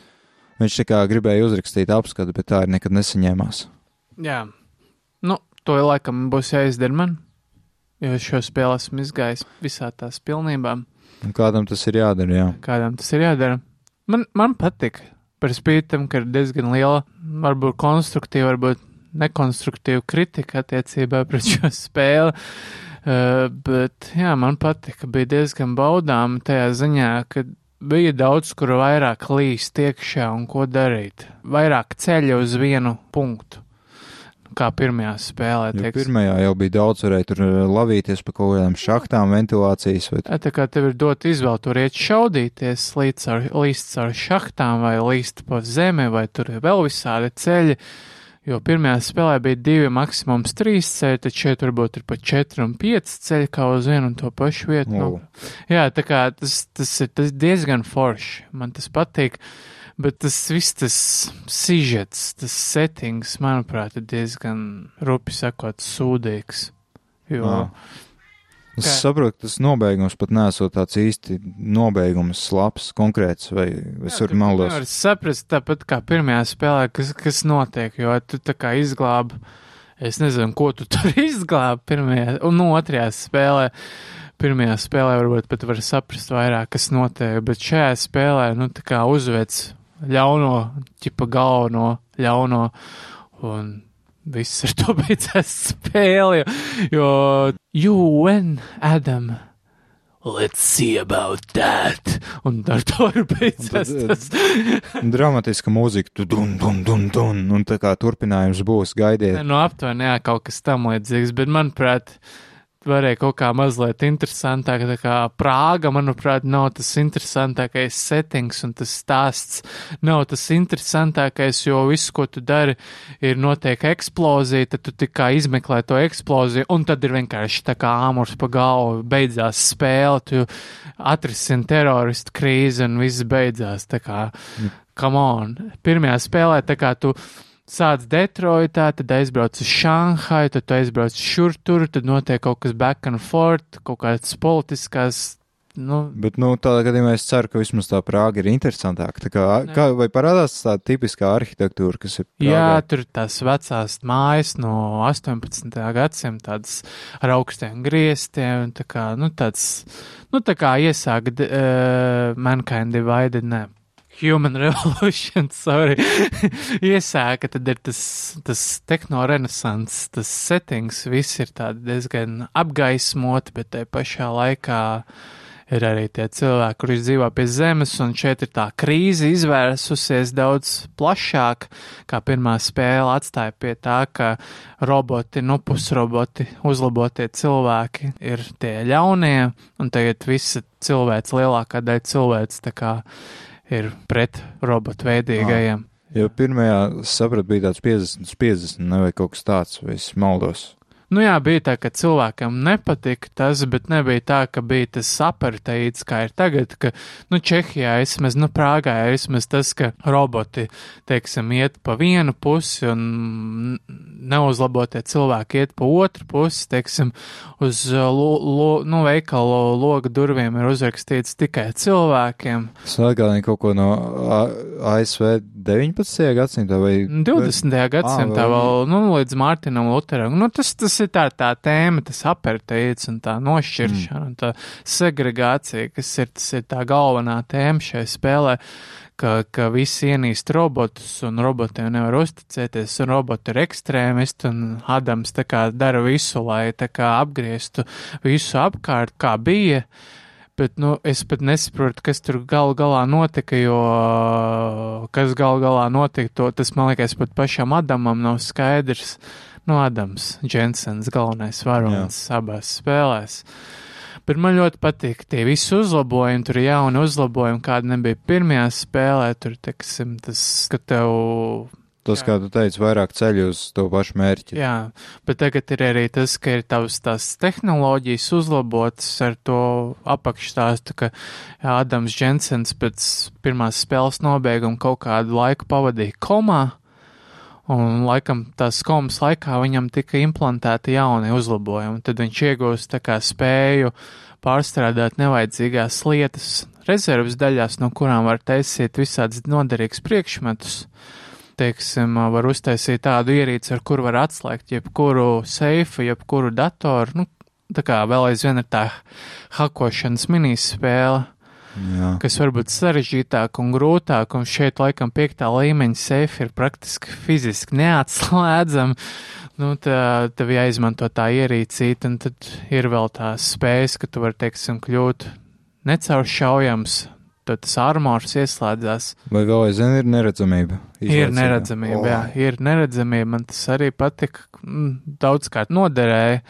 viņš tā kā gribēja uzrakstīt apskatu, bet tā arī nekad nesaņēmās. Jā, nu, to laikam būs jāizdara man, jo es šo spēli esmu izgājis visā tās pilnībā. Un kādam tas ir jādara, jā. Kādam tas ir jādara? Man, man patīk, par spīti tam, ka ir diezgan liela, varbūt konstruktīva, varbūt nekonstruktīva kritika attiecībā pret šo spēli. Uh, bet, jā, man patika, bija diezgan baudām tajā ziņā, ka bija daudz, kur vairāk līst iekšā un ko darīt. Vairāk ceļa uz vienu punktu, kā pirmajā spēlē. Jo pirmajā jau bija daudz, varēja tur uh, lavīties pa kaut kādām šachtām, ventilācijas. Vai... Tā kā tev ir dot izvēle, tur iet šaudīties, līdz ar, līdz ar šachtām, vai līst pa zemi, vai tur ir vēl visādi ceļi. Jo pirmajā spēlē bija divi, maksimums trīs ceļi, tad šeit varbūt ir pat četri un pieci ceļi kā uz vienu un to pašu vietu. Nu, jā, tā kā tas, tas ir tas diezgan forši. Man tas patīk. Bet tas viss, tas sižets, tas settings, manuprāt, ir diezgan, rupi sakot, sūdīgs. Jo, Ā. Es Kā? saprotu, tas nobeigums pat nesot tāds īsti nobeigums, labs, konkrēts, vai es varu ka maldos. Nevar saprast tāpat kā pirmajā spēlē, kas, kas notiek, jo tu tā kā izglābi, es nezinu, ko tu tur izglābi pirmajā un no otrajā spēlē. Pirmajā spēlē varbūt pat var saprast vairāk, kas notiek, bet šajā spēlē, nu, tā kā uzvec ļauno, ķipa galveno ļauno, un viss ar to beidzās spēli, jo UN, Adam, let's see about that, un ar to ir tad, tas. Dramatiska mūzika, tu dun, dun, dun, dun, un tā kā turpinājums būs, gaidiet. Nu, aptuveni, jā, kaut kas tam līdzīgs, bet, manuprāt, varēja kaut kā mazliet interesantāk. Tā kā Prāga, manuprāt, nav tas interesantākais settings un tas stāsts nav tas interesantākais, jo viss, ko tu dari, ir notiek eksplozija, tad tu tikai izmeklē to eksploziju, un tad ir vienkārši tā kā āmurs pa galvu, beidzās spēle, tu atrisini teroristu krīzi un viss beidzās. Tā kā, come on, pirmajā spēlē tā kā tu sāc Detroitā, tad aizbrauc uz Šanhaju, tad aizbrauc šur tur, tad notiek kaut kas back and forth, kaut kādas politiskās. Nu, Bet, nu, tādā gadījumā es ceru, ka vismaz tā Prāga ir interesantāka. Tā kā, Nē. kā, vai parādās tā tipiskā arhitektūra, kas ir Prāgā? jā, tur tās vecās mājas no 18. gadsimta, tādas ar augstiem griestiem, tā kā, nu, tāds, nu, tā kā iesāk uh, Mankind Divided, ne. Human Revolution, sorry, iesāka, tad ir tas, tas tehnorenesants, tas settings, viss ir tādi diezgan apgaismoti, bet te pašā laikā ir arī tie cilvēki, kuri dzīvo pie zemes, un šeit ir tā krīze izvērsusies daudz plašāk, kā pirmā spēle atstāja pie tā, ka roboti, nu pusroboti, uzlabotie cilvēki ir tie ļaunie, un tagad visa cilvēks, lielākā daļa cilvēks tā kā ir pret robotu veidīgajiem. Jo pirmajā, sapratu, bija tāds 50 uz 50, ne, vai kaut kas tāds, vai es maldos. Nu jā, bija tā, ka cilvēkam nepatika tas, bet nebija tā, ka bija tas aparteids, kā ir tagad, ka, nu, Čehijā vismaz, nu, Prāgā vismaz tas, ka roboti, teiksim, iet pa vienu pusi un neuzlabotie cilvēki iet pa otru pusi, teiksim, uz, lo, lo, nu, veikalu loga durvīm ir uzrakstīts tikai cilvēkiem. Tas atgādina kaut ko no ASV 19. gadsimta vai 20. gadsimtā Ā, vēl- nu, līdz Mārtiņam Luteram. Nu, tas, tas ir tā, tā tēma, tas aparteids un tā nošķiršana mm. un tā segregācija, kas ir, tas ir tā galvenā tēma šai spēlē, ka, ka visi ienīst robotus un robotiem nevar uzticēties, un roboti ir ekstrēmisti, un Adams tā kā dara visu, lai tā kā apgrieztu visu apkārt, kā bija. Bet, nu, es pat nesaprotu, kas tur gal galā notika, jo kas gal galā notika, to tas, man liekas, pat pašam Adamam nav skaidrs. Nu, Adams, Jensens, galvenais varonis abās spēlēs. Bet man ļoti patīk tie visi uzlabojumi, tur ir jauni uzlabojumi, kādi nebija pirmajā spēlē, tur, teiksim, tas, ka tev tas, kā tu teici, vairāk ceļ uz to pašu mērķi. Jā, bet tagad ir arī tas, ka ir tavs tās tehnoloģijas uzlabotas ar to apakšstāstu, ka jā, Adams Jensens pēc pirmās spēles nobeiguma kaut kādu laiku pavadīja komā, un laikam tās komas laikā viņam tika implantēti jauni uzlabojumi, tad viņš iegūst spēju pārstrādāt nevajadzīgās lietas rezerves daļās, no kurām var taisīt visādas noderīgas priekšmetus. Teiksim, var uztaisīt tādu ierīci, ar kuru var atslēgt jebkuru seifu, jebkuru datoru. Nu, tā kā vēl aizvien ir tā hakošanas minispēle, Jā. kas varbūt sarežģītāk un grūtāk, un šeit laikam piektā līmeņa seifa ir praktiski fiziski neatslēdzama. Nu, tā, tev jāizmanto tā ierīcīt, un tad ir vēl tās spējas, ka tu vari, teiksim, kļūt necauršaujams, tad tas armors ieslēdzās. Vai vēl aizvien ir neredzamība? Ir Izlaicīgā? neredzamība, oh. jā, ir neredzamība. Man tas arī patika. mm, Daudzkārt noderēja.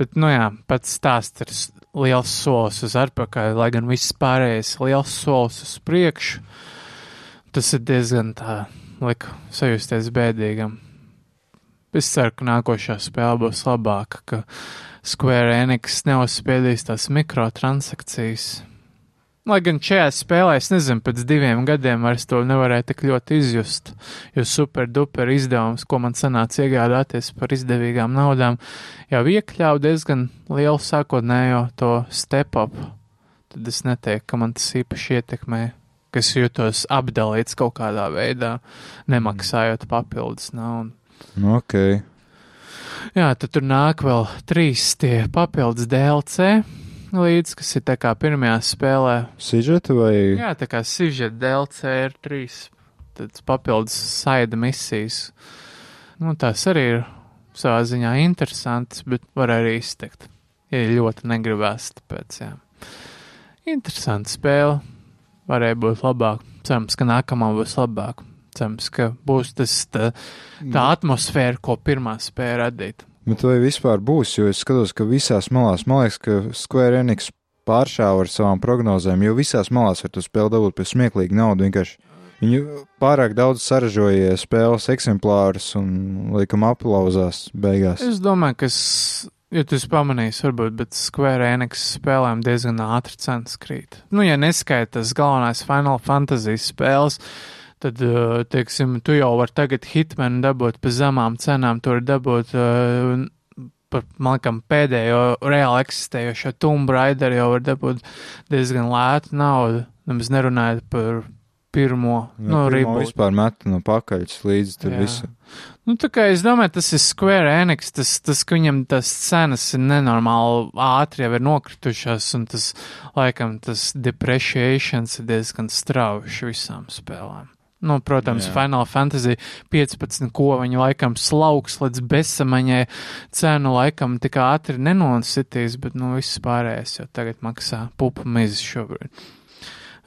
Bet, nu jā, pats stāsts ir liels solis uz atpakaļ, lai gan viss pārējais liels solis uz priekšu. Tas ir diezgan tā, liek sajusties bēdīgam. Es ceru, ka nākošā spēle būs labāka, ka Square Enix neuzspiedīs tās mikrotransakcijas. Lai gan šajā spēlē, es nezinu, pēc diviem gadiem vairs to nevarēju tik ļoti izjust, jo super duper izdevums, ko man sanāca iegādāties par izdevīgām naudām, jau iekļauj diezgan lielu sākotnējo to step up. Tad es neteiktu, ka man tas īpaši ietekmē, ka es jūtos apdalīts kaut kādā veidā, nemaksājot papildus naudu. Ok. Jā, tad tur nāk vēl trīs tie papildus DLC līdz, kas ir tā kā pirmajā spēlē Sižeta vai? Jā, tā kā sižeta DLC ir trīs tāds papildus saida misijas. Nu, tās arī ir savā ziņā interesantas, bet var arī izteikt. Ja ļoti negribēs, tāpēc jā. Interesanta spēle. Varēja būt labāk. Cerams, ka nākamā būs labāk. Cerams, ka būs tas tā, tā atmosfēra, ko pirmā spēja radīt. Bet vai vispār būs, jo es skatos, ka visās malās, man liekas, ka Square Enix pāršāva ar savām prognozēm, jo visās malās var to spēli dabūt par smieklīgu naudu. Vienkārši viņi pārāk daudz saražoja spēles eksemplārus un likam aplauzās beigās. Es domāju, ka, ja tu esi pamanījis, varbūt, bet Square Enix spēlēm diezgan ātri cenas krīt. Nu, ja neskaitas galvenais Final Fantasy spēles, tad, uh, teiksim, tu jau vari tagad Hitmanu dabūt pa zemām cenām, tu vari dabūt uh, par, man liekas, pēdējo reāli eksistējošo Tomb Raider jau var dabūt diezgan lētu naudu, nemaz nerunājot par pirmo, Nu, nu, pirmo reboot. vispār met no pakaļas līdzi tur visu. Nu, tā kā es domāju, tas ir Square Enix, tas, tas ka viņam tas cenas ir nenormāli ātri jau ir nokritušās, un tas, laikam, tas depreciations ir diezgan strauši visām spēlēm. Nu, protams, Jā. Final Fantasy 15, ko viņi laikam slauks līdz bezsamaņai, cenu laikam tik ātri nenositīs, bet, nu, viss pārējais jau tagad maksā pupu mizi šobrīd.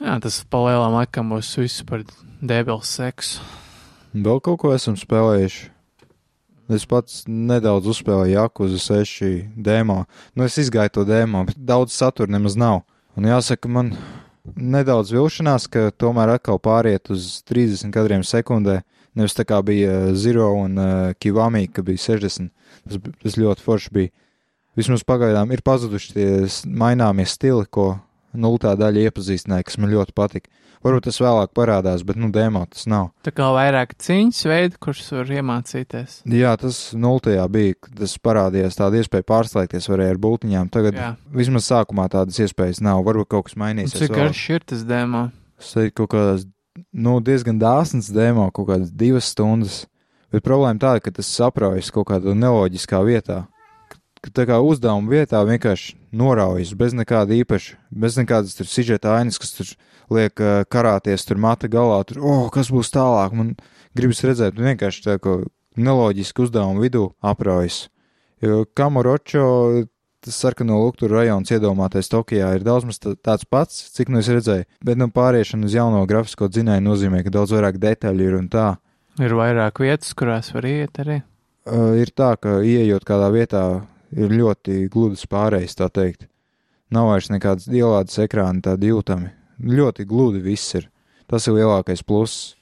Jā, tas palielam laikam būs viss par debilu seksu. Vēl kaut ko esam spēlējuši. Es pats nedaudz uzspēlēju Jakuzu 6 dēmā. Nu, es izgāju to dēmā, bet daudz satura nemaz nav. Un jāsaka, man nedaudz vilšanās, ka tomēr atkal pāriet uz 30 kadriem sekundē. Nevis tā kā bija Zero un uh, Kivami, ka bija 60. Tas, tas ļoti forši bija. Vismaz pagaidām ir pazuduši tie maināmie stili, ko nultā daļa iepazīstināja, kas man ļoti patika. Varbūt tas vēlāk parādās, bet nu dēmā tas nav. Tā kā vairāk cīņas veidu, kurus var iemācīties. Jā, tas nultajā bija, tas parādījās tāda iespēja pārslēgties varēja ar būtiņām. Tagad Jā. vismaz sākumā tādas iespējas nav. Varbūt kaut kas Un mainīsies. Cik vēl. garš ir tas demo? Es teiktu, kaut kādas, nu, diezgan dāsnas demo, kaut kādas divas stundas. Bet problēma tāda, ka tas sapraujas kaut kādā neloģiskā vietā. Tā kā uzdevuma vietā vienkārši noraujas bez nekāda īpaša, bez nekādas tur sižeta ainas, kas tur liek karāties tur mata galā. Tur, oh, kas būs tālāk? Man gribas redzēt, nu, vienkārši tā kā neloģiski uzdevuma vidū apraujas. Jo Kamuročo tas sarkano lukturu rajons iedomātais Tokijā ir daudz maz tā- tāds pats, cik nu es redzēju, bet nu pāriešana uz jauno grafisko dzinēju nozīmē, ka daudz vairāk detaļu ir un tā. Ir vairāk vietas, kurās var iet arī. Uh, ir tā, ka ieejot kādā vietā ir ļoti gludas pārējais, tā teikt. Nav vairs nekādas ielādes ekrāni tādi jūtami. Ļoti gludi viss ir. Tas ir lielākais pluss.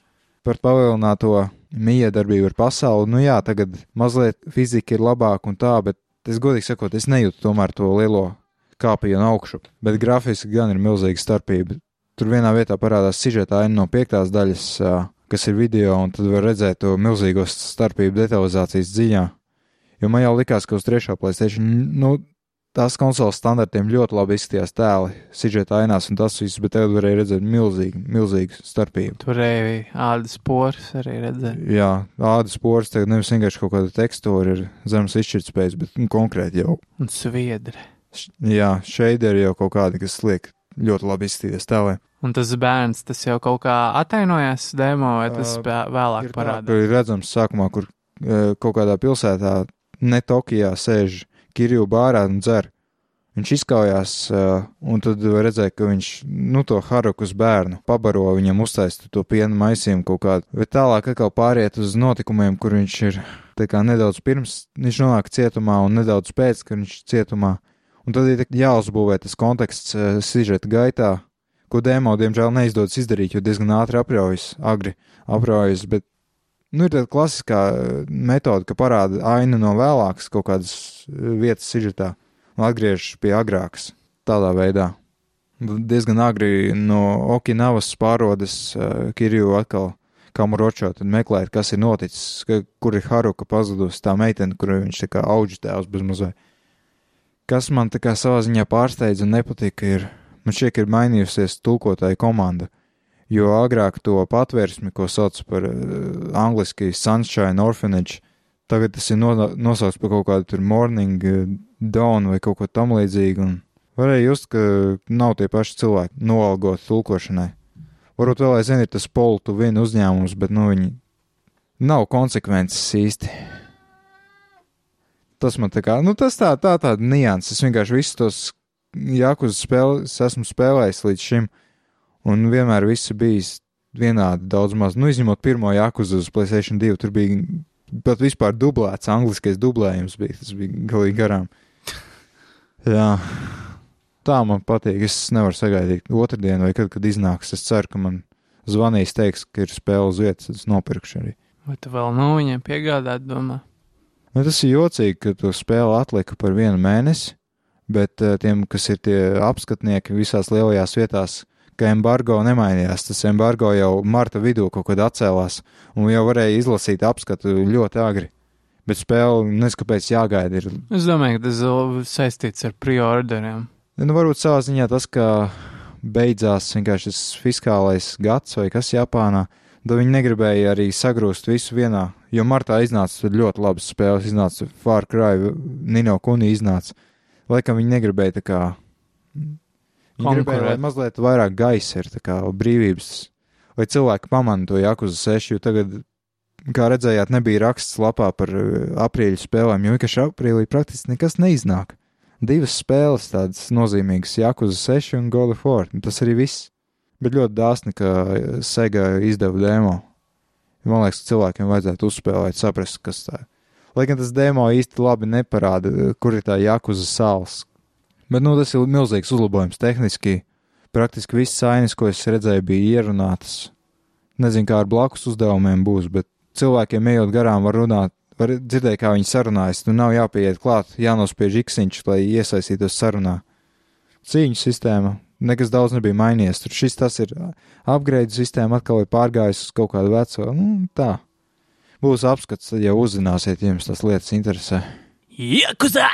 Par palielināto miedarbību ar pasauli, nu jā, tagad mazliet fizika ir labāka un tā, bet es godīgi sakot, es nejūtu tomēr to lielo kāpienu augšu. Bet grafiski gan ir milzīga starpība. Tur vienā vietā parādās sižeta aina no piektās daļas, kas ir video, un tad var redzēt to milzīgo starpību detalizācijas dziļā. Jo man jau likās, ka uz trešā Playstation, nu, tās konsoles standartiem ļoti labi izskatījās tēli, sižeta ainās un tas viss, bet tagad varēja redzēt milzīgu, milzīgu starpību. Tur arī ādas poras arī redzēt. Jā, ādas poras tagad nevis vienkārši kaut kāda tekstūra ir zemes izšķirtspējas, bet nu, konkrēti jau, Un sviedri. š- jā, šeit ir jau kaut kādi, kas liek ļoti labi izskatīties tēlē. Un tas bērns, tas jau kaut kā atainojās demo, vai tas uh, vēlāk parādās? ka ir redzams sākumā, kur e, kaut kādā pilsētā, ne Tokijā, sēž Kirju bārā un dzer. Viņš izkaujās, un tad redzēt, ka viņš, nu, to Harukas bērnu pabaro, viņam uztaisīja to piena maisījumu kaut kādu. Bet tālāk atkal pāriet uz notikumiem, kur viņš ir nedaudz pirms viņš nonāk cietumā un nedaudz pēc, kad viņš ir cietumā. Un tad ir jāuzbūvē tas konteksts sižeta gaitā, ko demo, diemžēl, neizdodas izdarīt, jo diezgan ātri apraujas, agri apraujas, bet Nu, ir tāda klasiskā eh, metode, ka parāda ainu no vēlākas kaut kādas eh, vietas sižetā un atgriežas pie agrākas. Tādā veidā. Diezgan agri no Okinavas pārodas uh, Kirju atkal Kamuročo, tad meklēt, kas ir noticis, ka, kur ir Haruka pazudusi tā meitene, kur viņš tā kā auģis tēvs bez mazai. Kas man tā kā savā ziņā pārsteidza un nepatika, ir, man šķiet, ir mainījusies tulkotāja komanda. Jo agrāk to patvērsmi, ko sauc par uh, angliski Sunshine Orphanage, tagad tas ir no, nosaukts par kaut kādu tur morning uh, dawn vai kaut ko tam līdzīgu. Un varēja just, ka nav tie paši cilvēki noalgot tulkošanai. Varbūt vēl aizvien ir tas poltu viena uzņēmums, bet nu viņi nav konsekvences īsti. Tas man tā kā, nu tas tā, tā tāda nianses. Es vienkārši visus tos jākus spēles esmu spēlējis līdz šim. Un vienmēr viss bijis vienādi daudz maz. Nu, izņemot pirmo jākuzu uz Playstation 2, tur bija pat vispār dublēts, angliskais dublējums bija, tas bija galīgi garām. Jā, tā man patīk. Es nevaru sagaidīt otrdienu vai kad, kad iznāks. Es ceru, ka man zvanīs, teiks, ka ir spēle uz vietas, tad es nopirkšu arī. Vai tu vēl nav viņiem piegādāt, domā? Nu, tas ir jocīgi, ka to spēli atlika par vienu mēnesi, bet uh, tiem, kas ir tie apskatnieki visās lielajās vietās, ka embargo nemainījās. Tas embargo jau marta vidū kaut kad atcēlās, un jau varēja izlasīt apskatu ļoti agri. Bet spēle, nezinu, kāpēc jāgaida. Ir. Es domāju, ka tas saistīts ar preorderiem. Nu, varbūt savā ziņā tas, ka beidzās vienkārši šis fiskālais gads vai kas Japānā, tad viņi negribēja arī sagrūst visu vienā. Jo martā iznāca ļoti labas spēles, iznāca Far Cry, Nino Kuni iznāca. Laikam viņi negribēja tā kā. Viņi gribēja, lai mazliet vairāk gaisa ir, tā kā brīvības, lai cilvēki pamana to Jakuzu 6, jo tagad, kā redzējāt, nebija raksts lapā par uh, aprīļa spēlēm, jo vienkārši aprīlī praktiski nekas neiznāk. Divas spēles tādas nozīmīgas, Jakuzu 6 un God of War, tas arī viss. Bet ļoti dāsni, ka Sega izdeva demo. Man liekas, cilvēkiem vajadzētu uzspēlēt, saprast, kas tā ir. Lai gan tas demo īsti labi neparāda, kur ir tā Jakuza sāls, Bet nu, tas ir milzīgs uzlabojums tehniski. Praktiski viss sainis, ko es redzēju, bija ierunātas. Nezinu, kā ar blakus uzdevumiem būs, bet cilvēkiem ejot garām var runāt, var dzirdēt, kā viņi sarunājas. Nu, nav jāpieiet klāt, jānospiež iksiņš, lai iesaistītos sarunā. Cīņu sistēma, nekas daudz nebija mainījies. Tur šis tas ir upgrade sistēma, atkal ir pārgājusi uz kaut kādu veco. Nu, tā. Būs apskats, tad jau uzzināsiet, ja jums tas lietas interesē. Yakuza!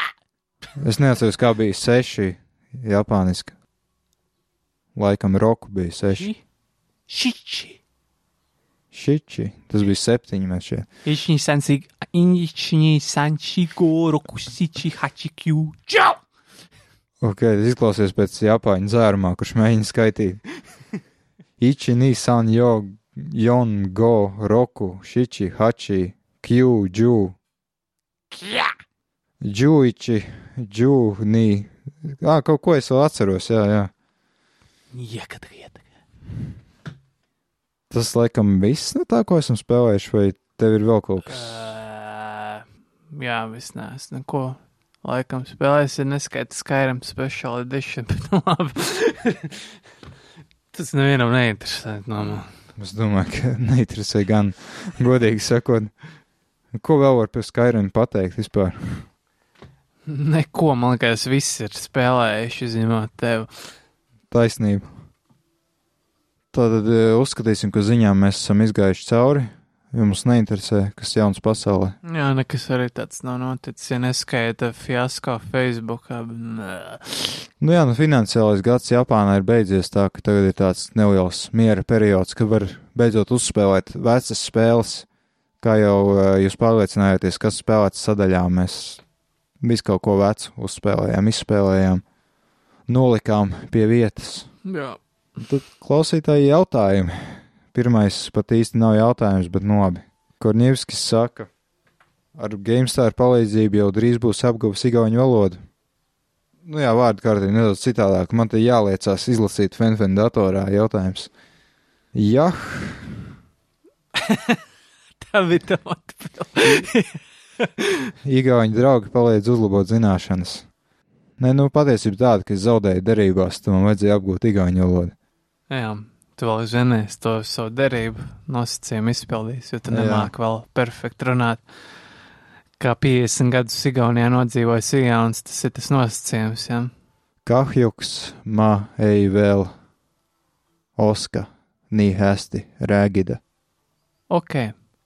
Es neatceros, kā bija seši japāniski. Laikam roku bija seši. Šiči. Šiči, tas bija septiņi mēs šeit. Ichi sansi, ichi sanchi go rokusichi hachikyu. Čau! Ok, tas izklausies pēc japāņu dzērumā, kurš mēģina skaitīt. Ichi, ni, san, yo, yon, go, roku, šiči, hachi, kyu, džu. Džuiči, džu, ni. Ā, kaut ko es vēl atceros, jā, jā. Iekata, iekata. Tas laikam viss no tā, ko esam spēlējuši, vai tev ir vēl kaut kas? Uh, jā, viss nēs, neko. Laikam spēlēs ir neskaita Skyrim Special Edition, bet nu labi. Tas nevienam neinteresē, no. Es domāju, ka neinteresē gan, godīgi sakot. Ko vēl var par Skyrim pateikt vispār? Neko, man liekas, viss ir spēlējuši, zinot tev. Taisnība. Tātad e, uzskatīsim, ka ziņām mēs esam izgājuši cauri. Jums neinteresē, kas jauns pasaulē. Jā, nekas arī tāds nav noticis, ja neskaita fiasko Facebookā. Nu jā, nu finansiālais gads Japānā ir beidzies tā, ka tagad ir tāds neliels miera periods, kad var beidzot uzspēlēt vecas spēles. Kā jau e, jūs pārliecinājāties, kas spēlēts sadaļā, mēs visu kaut ko vecu uzspēlējām, izspēlējām, nolikām pie vietas. Jā. Tad klausītāji jautājumi. Pirmais pat īsti nav jautājums, bet nu labi. Korņevskis saka, ar GameStar palīdzību jau drīz būs apguvis igauņu valodu. Nu jā, vārdu kārtī nedaudz citādāk. Man te jāliecās izlasīt Fenfen datorā jautājums. Jah, Tā bija tā atbilde. igauņu draugi palīdz uzlabot zināšanas. Nē, nu patiesība tāda, ka es zaudēju derībās, tad man vajadzēja apgūt igauņu valodu. Jā, tu vēl zinies to savu derību nosacījumu izpildījis, jo tu nemāki vēl perfekti runāt. Kā 50 gadus Igaunijā nodzīvojis Igauns, tas ir tas nosacījums, jā. Kahjuks, ma, ej vēl, oska, nī hesti, rēgida. Ok,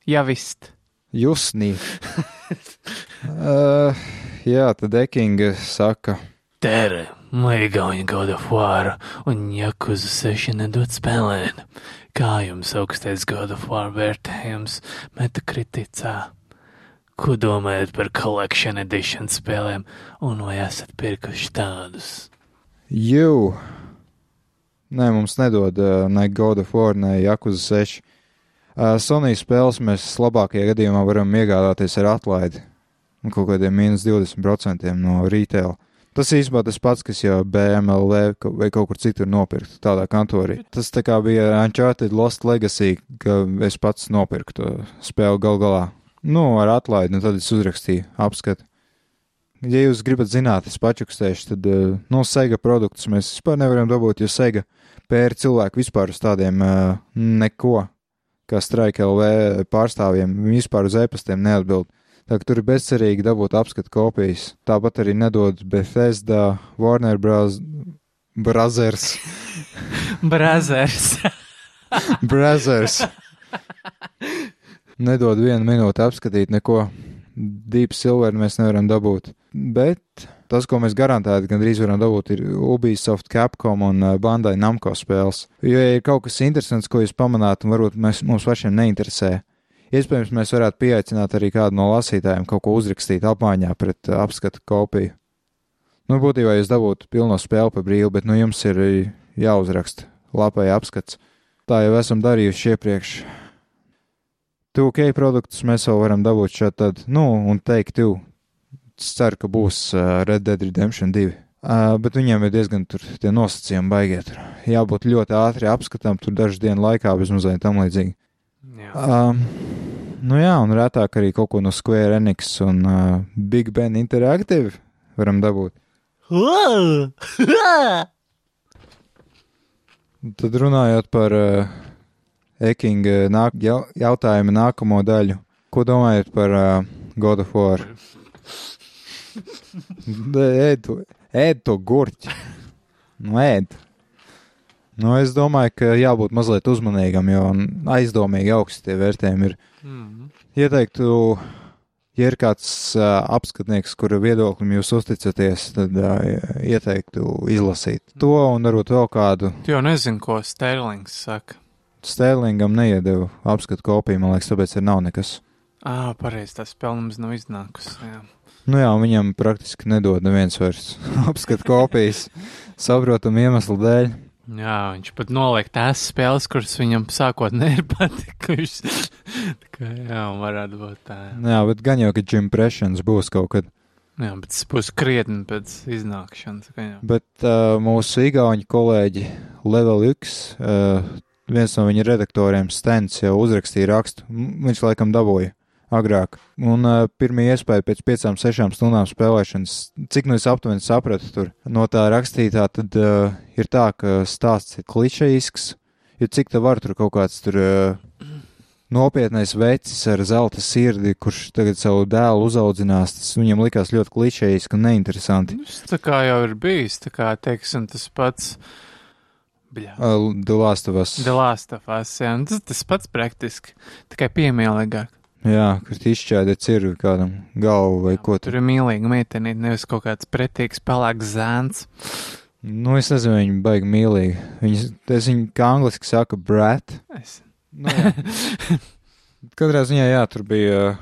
jā, vist. Jusnī. uh, jā, tad Ekinga saka, Tere, God of War un Jakuza 6 nedod spēlēt. Kā jums augstais of War vērtējums metakriticā? Ko domājat par Collection Edition spēlēm un vai esat pirkuši tādus? Jū. Nē, mums nedod uh, ne God of War, ne Jakuza 6. Sony spēles mēs labākajā gadījumā varam iegādāties ar atlaidi. Un Kaut kādiem mīnus 20% no retail. Tas īstenībā tas pats, kas jau ka- vai kaut kur citur nopirkt, tādā kantorī. Tas tā kā bija Uncharted Lost Legacy, ka es pats nopirku to spēli gal galā. Nu, ar atlaidi, nu tad es uzrakstīju apskatu. Ja jūs gribat zināt, es pačukstēšu, tad no Sega produktus mēs vispār nevaram dabūt, jo Sega pēra cilvēku vispār uz tādiem neko, kā Strike LV pārstāvjiem, vispār uz e-pastiem neatbild. Tā ka tur ir bezcerīgi dabūt apskatu kopijas. Tāpat arī nedod Bethesda, Warner Bros. Brothers. Brazers. Brothers. Nedod vienu minūti apskatīt neko. Deep Silver mēs nevaram dabūt. Bet tas, ko mēs garantēti gandrīz varam dabūt, ir Ubisoft, Capcom un uh, Bandai Namco spēles. Jo, ja ir kaut kas interesants, ko jūs pamanāt, un varbūt mēs, mums pašiem neinteresē, iespējams, mēs varētu pieaicināt arī kādu no lasītājiem kaut ko uzrakstīt apmaiņā pret uh, apskatu kopiju. Nu, būtībā jūs dabūtu pilno spēli pa brīvu, bet nu jums ir jāuzraksta lapai apskats. Tā jau esam darījuši iepriekš. 2K produktus mēs vēl varam dabūt šādi, tad, nu, un teikt, tu. Ceru, ka būs uh, Red Dead Redemption 2. Uh, bet viņiem ir diezgan tur tie nosacījumi baigiet. Tur. Jābūt ļoti ātri apskatām, tur dažu dienu laikā bez mazliet tam līdzīgi. Jā. Um, nu jā, un rētāk arī kaut ko no Square Enix un uh, Big Ben Interactive varam dabūt. Tad runājot par uh, Ekinga nāk, jau, jautājumu nākamo daļu, ko domājat par uh, God of War? Ēd, to- ēd to gurķi. Nu, ēd. Nu, es domāju, ka jābūt mazliet uzmanīgam, jo aizdomīgi augsti tie vērtējumi ir. Mm. Ieteiktu, ja ir kāds uh, apskatnieks, kura viedoklim jūs uzticaties, tad uh, ieteiktu izlasīt to un varbūt vēl kādu. Tu jau nezini, ko Sterlings saka. Stērlingam neiedeva apskatu kopiju, man liekas, tāpēc ir nav nekas. Ā, pareizi, tas pelnums nav iznākusi. Jā. Nu jā, viņam praktiski nedod neviens vairs apskatu kopijas, saprotam iemeslu dēļ. jā, viņš pat noliek tās spēles, kuras viņam sākotnēji ir patikušas. Jā, varētu būt tā. Jā, Jā, bet gan jau, ka Jim Pressions būs kaut kad. jā bet tas būs krietni pēc iznākšanas. Bet uh, mūsu igauņu kolēģi Level X, uh, viens no viņa redaktoriem, Stens, jau uzrakstīja rakstu. Viņš laikam dabūja agrāk. Un uh, pirmie iespēja pēc piecām, sešām stundām spēlēšanas, cik nu es aptuveni sapratu tur no tā rakstītā, tad uh, ir tā, ka stāsts ir klišejisks, jo cik te var tur kaut kāds tur. Uh, Nopietnais vecis ar zelta sirdi, kurš tagad savu dēlu uzaudzinās, tas viņam likās ļoti klišejiski un neinteresanti. Nu, Tas tā kā jau ir bijis, tā kā, teiksim, tas pats. Bļā. The Last of Us. The Last of Us, jā, un tas, tas pats praktiski, tikai piemēlīgāk. Jā, kur izšķēdē cirvi kādam galvu vai ko Tur tur. ir mīlīga meitenīte, nevis kaut kāds pretīgs pelēks zēns. Nu, es nezinu, viņa baigi mīlīgi. Viņas, es viņu kā angliski saka brat. Es... Nu, jā. Katrā ziņā, jā, tur bija uh,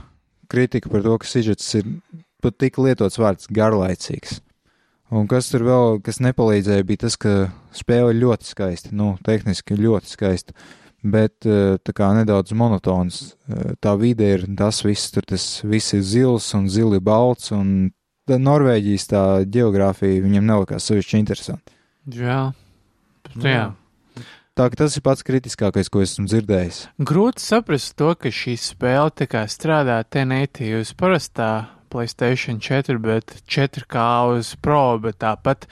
kritika par to, ka sižets ir pat tik lietots vārds garlaicīgs. Un kas tur vēl, kas nepalīdzēja, bija tas, ka spēle ir ļoti skaista, nu, tehniski ļoti skaista, bet uh, tā kā nedaudz monotons. Uh, Tā vide ir tas viss, tur tas viss ir zils un zili balts, un tā Norvēģijas tā geogrāfija viņam nelikās sevišķi interesanti. Jā. Nu, jā. Tā ka tas ir pats kritiskākais, ko esmu dzirdējis. Grūti saprast to, ka šī spēle tā kā strādā 1080 uz parastā Playstation 4, bet 4K uz Pro, bet tāpat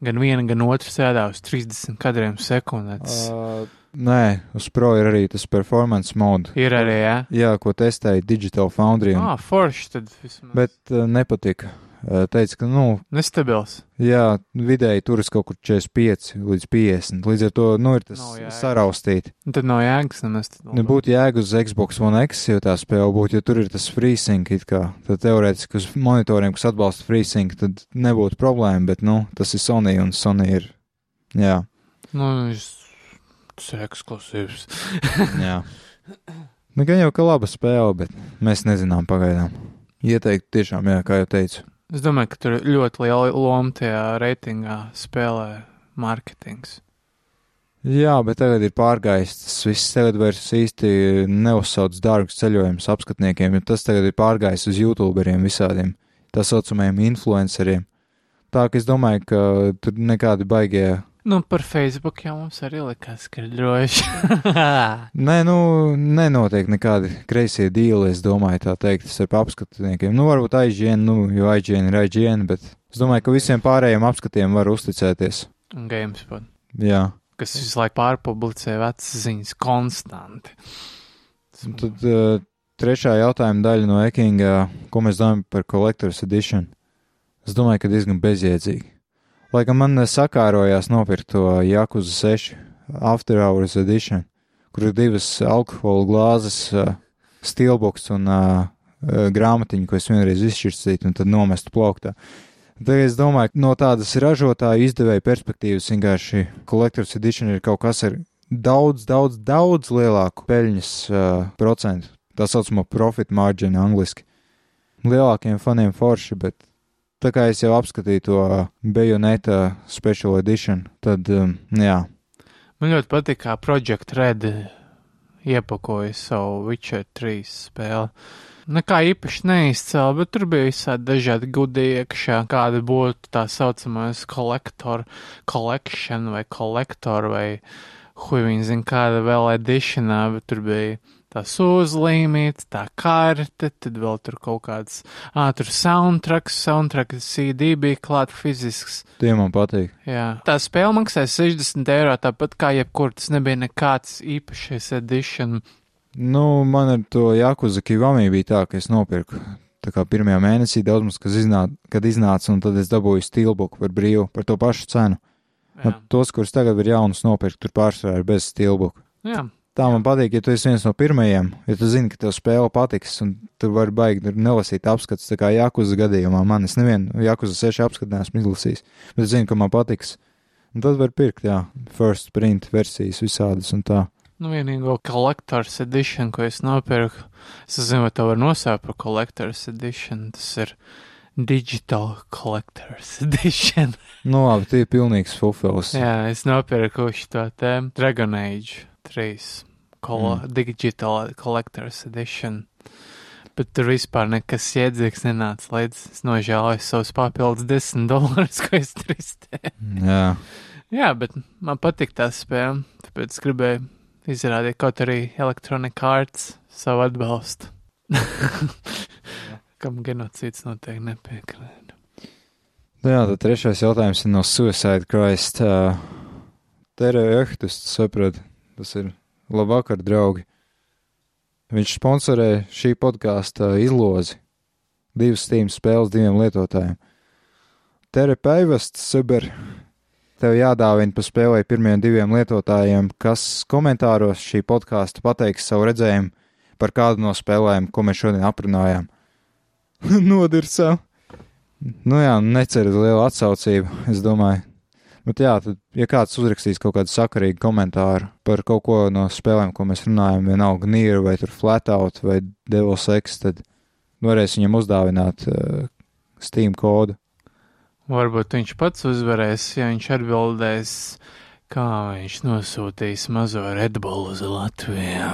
gan viena, gan otra strādā uz 30 kadriem sekundē. Tas Uh, nē, uz Pro ir arī tas performance mode. ir arī, jā. Jā, ko testēja Digital Foundry. un- Ah, forši tad vismaz. Bet uh, nepatika. Uh, teica, ka, nu, Nestabils. jā, vidēji turas kaut kur 45 līdz 50. Līdz ar to, nu, ir tas saraustīti. Un tad nav jēgas nemaz. Nebūtu jēga uz Xbox One X, ja tā spēle būtu, jo tur ir tas FreeSync, it kā. Tad teorētiski uz monitoriem, kas atbalsta FreeSync, tad nebūtu problēma, bet, nu, tas ir Sony un Sony ir, jā, Nu, viņš- tas ir eksklusīvs. jā. Nu, gan jau, ka laba spēle, bet mēs nezinām pagaidām. Ieteikt tiešām, jā, kā jau teicu. Es domāju, ka tur ļoti liela loma tajā reitingā spēlē mārketings. Jā, bet tagad ir pārgājis. Tas viss tagad vairs īsti neuzsauc dārgus ceļojumus apskatniekiem, jo tas tagad ir pārgājis uz YouTuberiem visādiem, tā saucamajiem influenceriem. Tā ka es domāju, ka tur nekādi baigie Nu, par Facebook jau mums arī likās, ka ir droši. Nē, nu, nenotiek nekādi kreisie dīli, es domāju, tā teikt, starp apskatniekiem. Nu, varbūt IGN, nu, jo IGN ir IGN, bet es domāju, ka visiem pārējiem apskatiem var uzticēties. GameSpot, Jā. kas visu laiku pārpublicē vecas ziņas konstanti. Un tad uh, trešā jautājuma daļa no Ekinga, ko mēs domājam par Collector's Edition. Es domāju, ka diezgan bezjēdzīgi. Lai gan man sakārojās nopirkt to Jakuzu 6 After Hours Edition, kur ir divas alkohola glāzes, stilboks un grāmatiņa, ko es vienreiz izšķirstītu un tad nomestu plauktā. Tad es domāju, ka no tādas ražotāju izdevēja perspektīvas vienkārši Collector's Edition ir kaut kas ar daudz, daudz, daudz lielāku peļņas uh, procentu. Tā saucamo profit margin angliski. Lielākiem faniem forši, bet tā kā es jau apskatīju to Bayonetta Special Edition, tad, um, jā, Man ļoti patīk, kā Project Red iepakoja savu Witcher 3 spēli. Nekā īpaši neizcēla, bet tur bija visādi dažādi gudi iekšā, kāda būtu tā saucamais kolektor, collection vai kolektor vai hui viņi zina kāda vēl editionā, bet tur bija tās uzlīmītas, tā karte, tad vēl tur kaut kāds, ā, tur soundtracks, soundtrack CD bija klāt fizisks. tie man patīk. Jā. Tā spēle maksāja 60 eiro, tāpat kā jebkur, tas nebija nekāds īpašais edition. Nu, man ar to Jakuza Kivami bija tā, ka es nopirku. Tā kā pirmajā mēnesī daudz mums, kas iznāca, kad iznāca, un tad es dabūju stilbuku par brīvu, par to pašu cenu. Jā. Nu, tos, kurus tagad ir jaunus nopirkt, tur pārsvarā ir bez stilbuku. Jā. Tā man patīk, ja tu esi viens no pirmajiem, ja tu zini, ka tev spēle patiks, un tu vari baigi tur nelasīt apskats, tā kā Jakuza gadījumā man. Es nevienu Jakuza 6 apskatu neesmu izlasījis, bet es zinu, ka man patiks. Un tad var pirkt, jā, first print versijas visādas un tā. Nu, vienīgo collector's edition, ko es nopirku, es zinu, vai to var nosaukt par collector's edition, tas ir digital collector's edition. Nu, labi, tie ir pilnīgs fufels. Jā, es nopirku šo te Dragon Age 3 kolo, mm. digital collector's edition. Bet tur vispār nekas iedzīgs nenāca līdz. Es nožēloju savus papildus 10 dolārus, ko es tur iztēju. Jā. Jā, bet man patīk tā spēle, tāpēc gribēju izrādīt kaut arī Electronic Arts savu atbalstu. Kam genocīds noteikti nepiekrīt. Nu Jā, tad trešais jautājums ir no Suicide Christ. Uh, Tere Ehtus, saprot, tas ir labvakar, draugi. Viņš sponsorē šī podkāsta izlozi. Divas Steam spēles diviem lietotājiem. Tere Paivests, super. Tev jādāvina pa spēlē pirmiem diviem lietotājiem, kas komentāros šī podkāsta pateiks savu redzējumu par kādu no spēlēm, ko mēs šodien aprunājām. Nodirsa. Nu jā, neceru lielu atsaucību, es domāju. Bet jā, tad, ja kāds uzrakstīs kaut kādu sakarīgu komentāru par kaut ko no spēlēm, ko mēs runājam, vienalga Nier vai Flatout vai Devil's Ex, tad varēs viņam uzdāvināt uh, Steam kodu. Varbūt viņš pats uzvarēs, ja viņš atbildēs, kā viņš nosūtīs mazo Red Bull uz Latviju.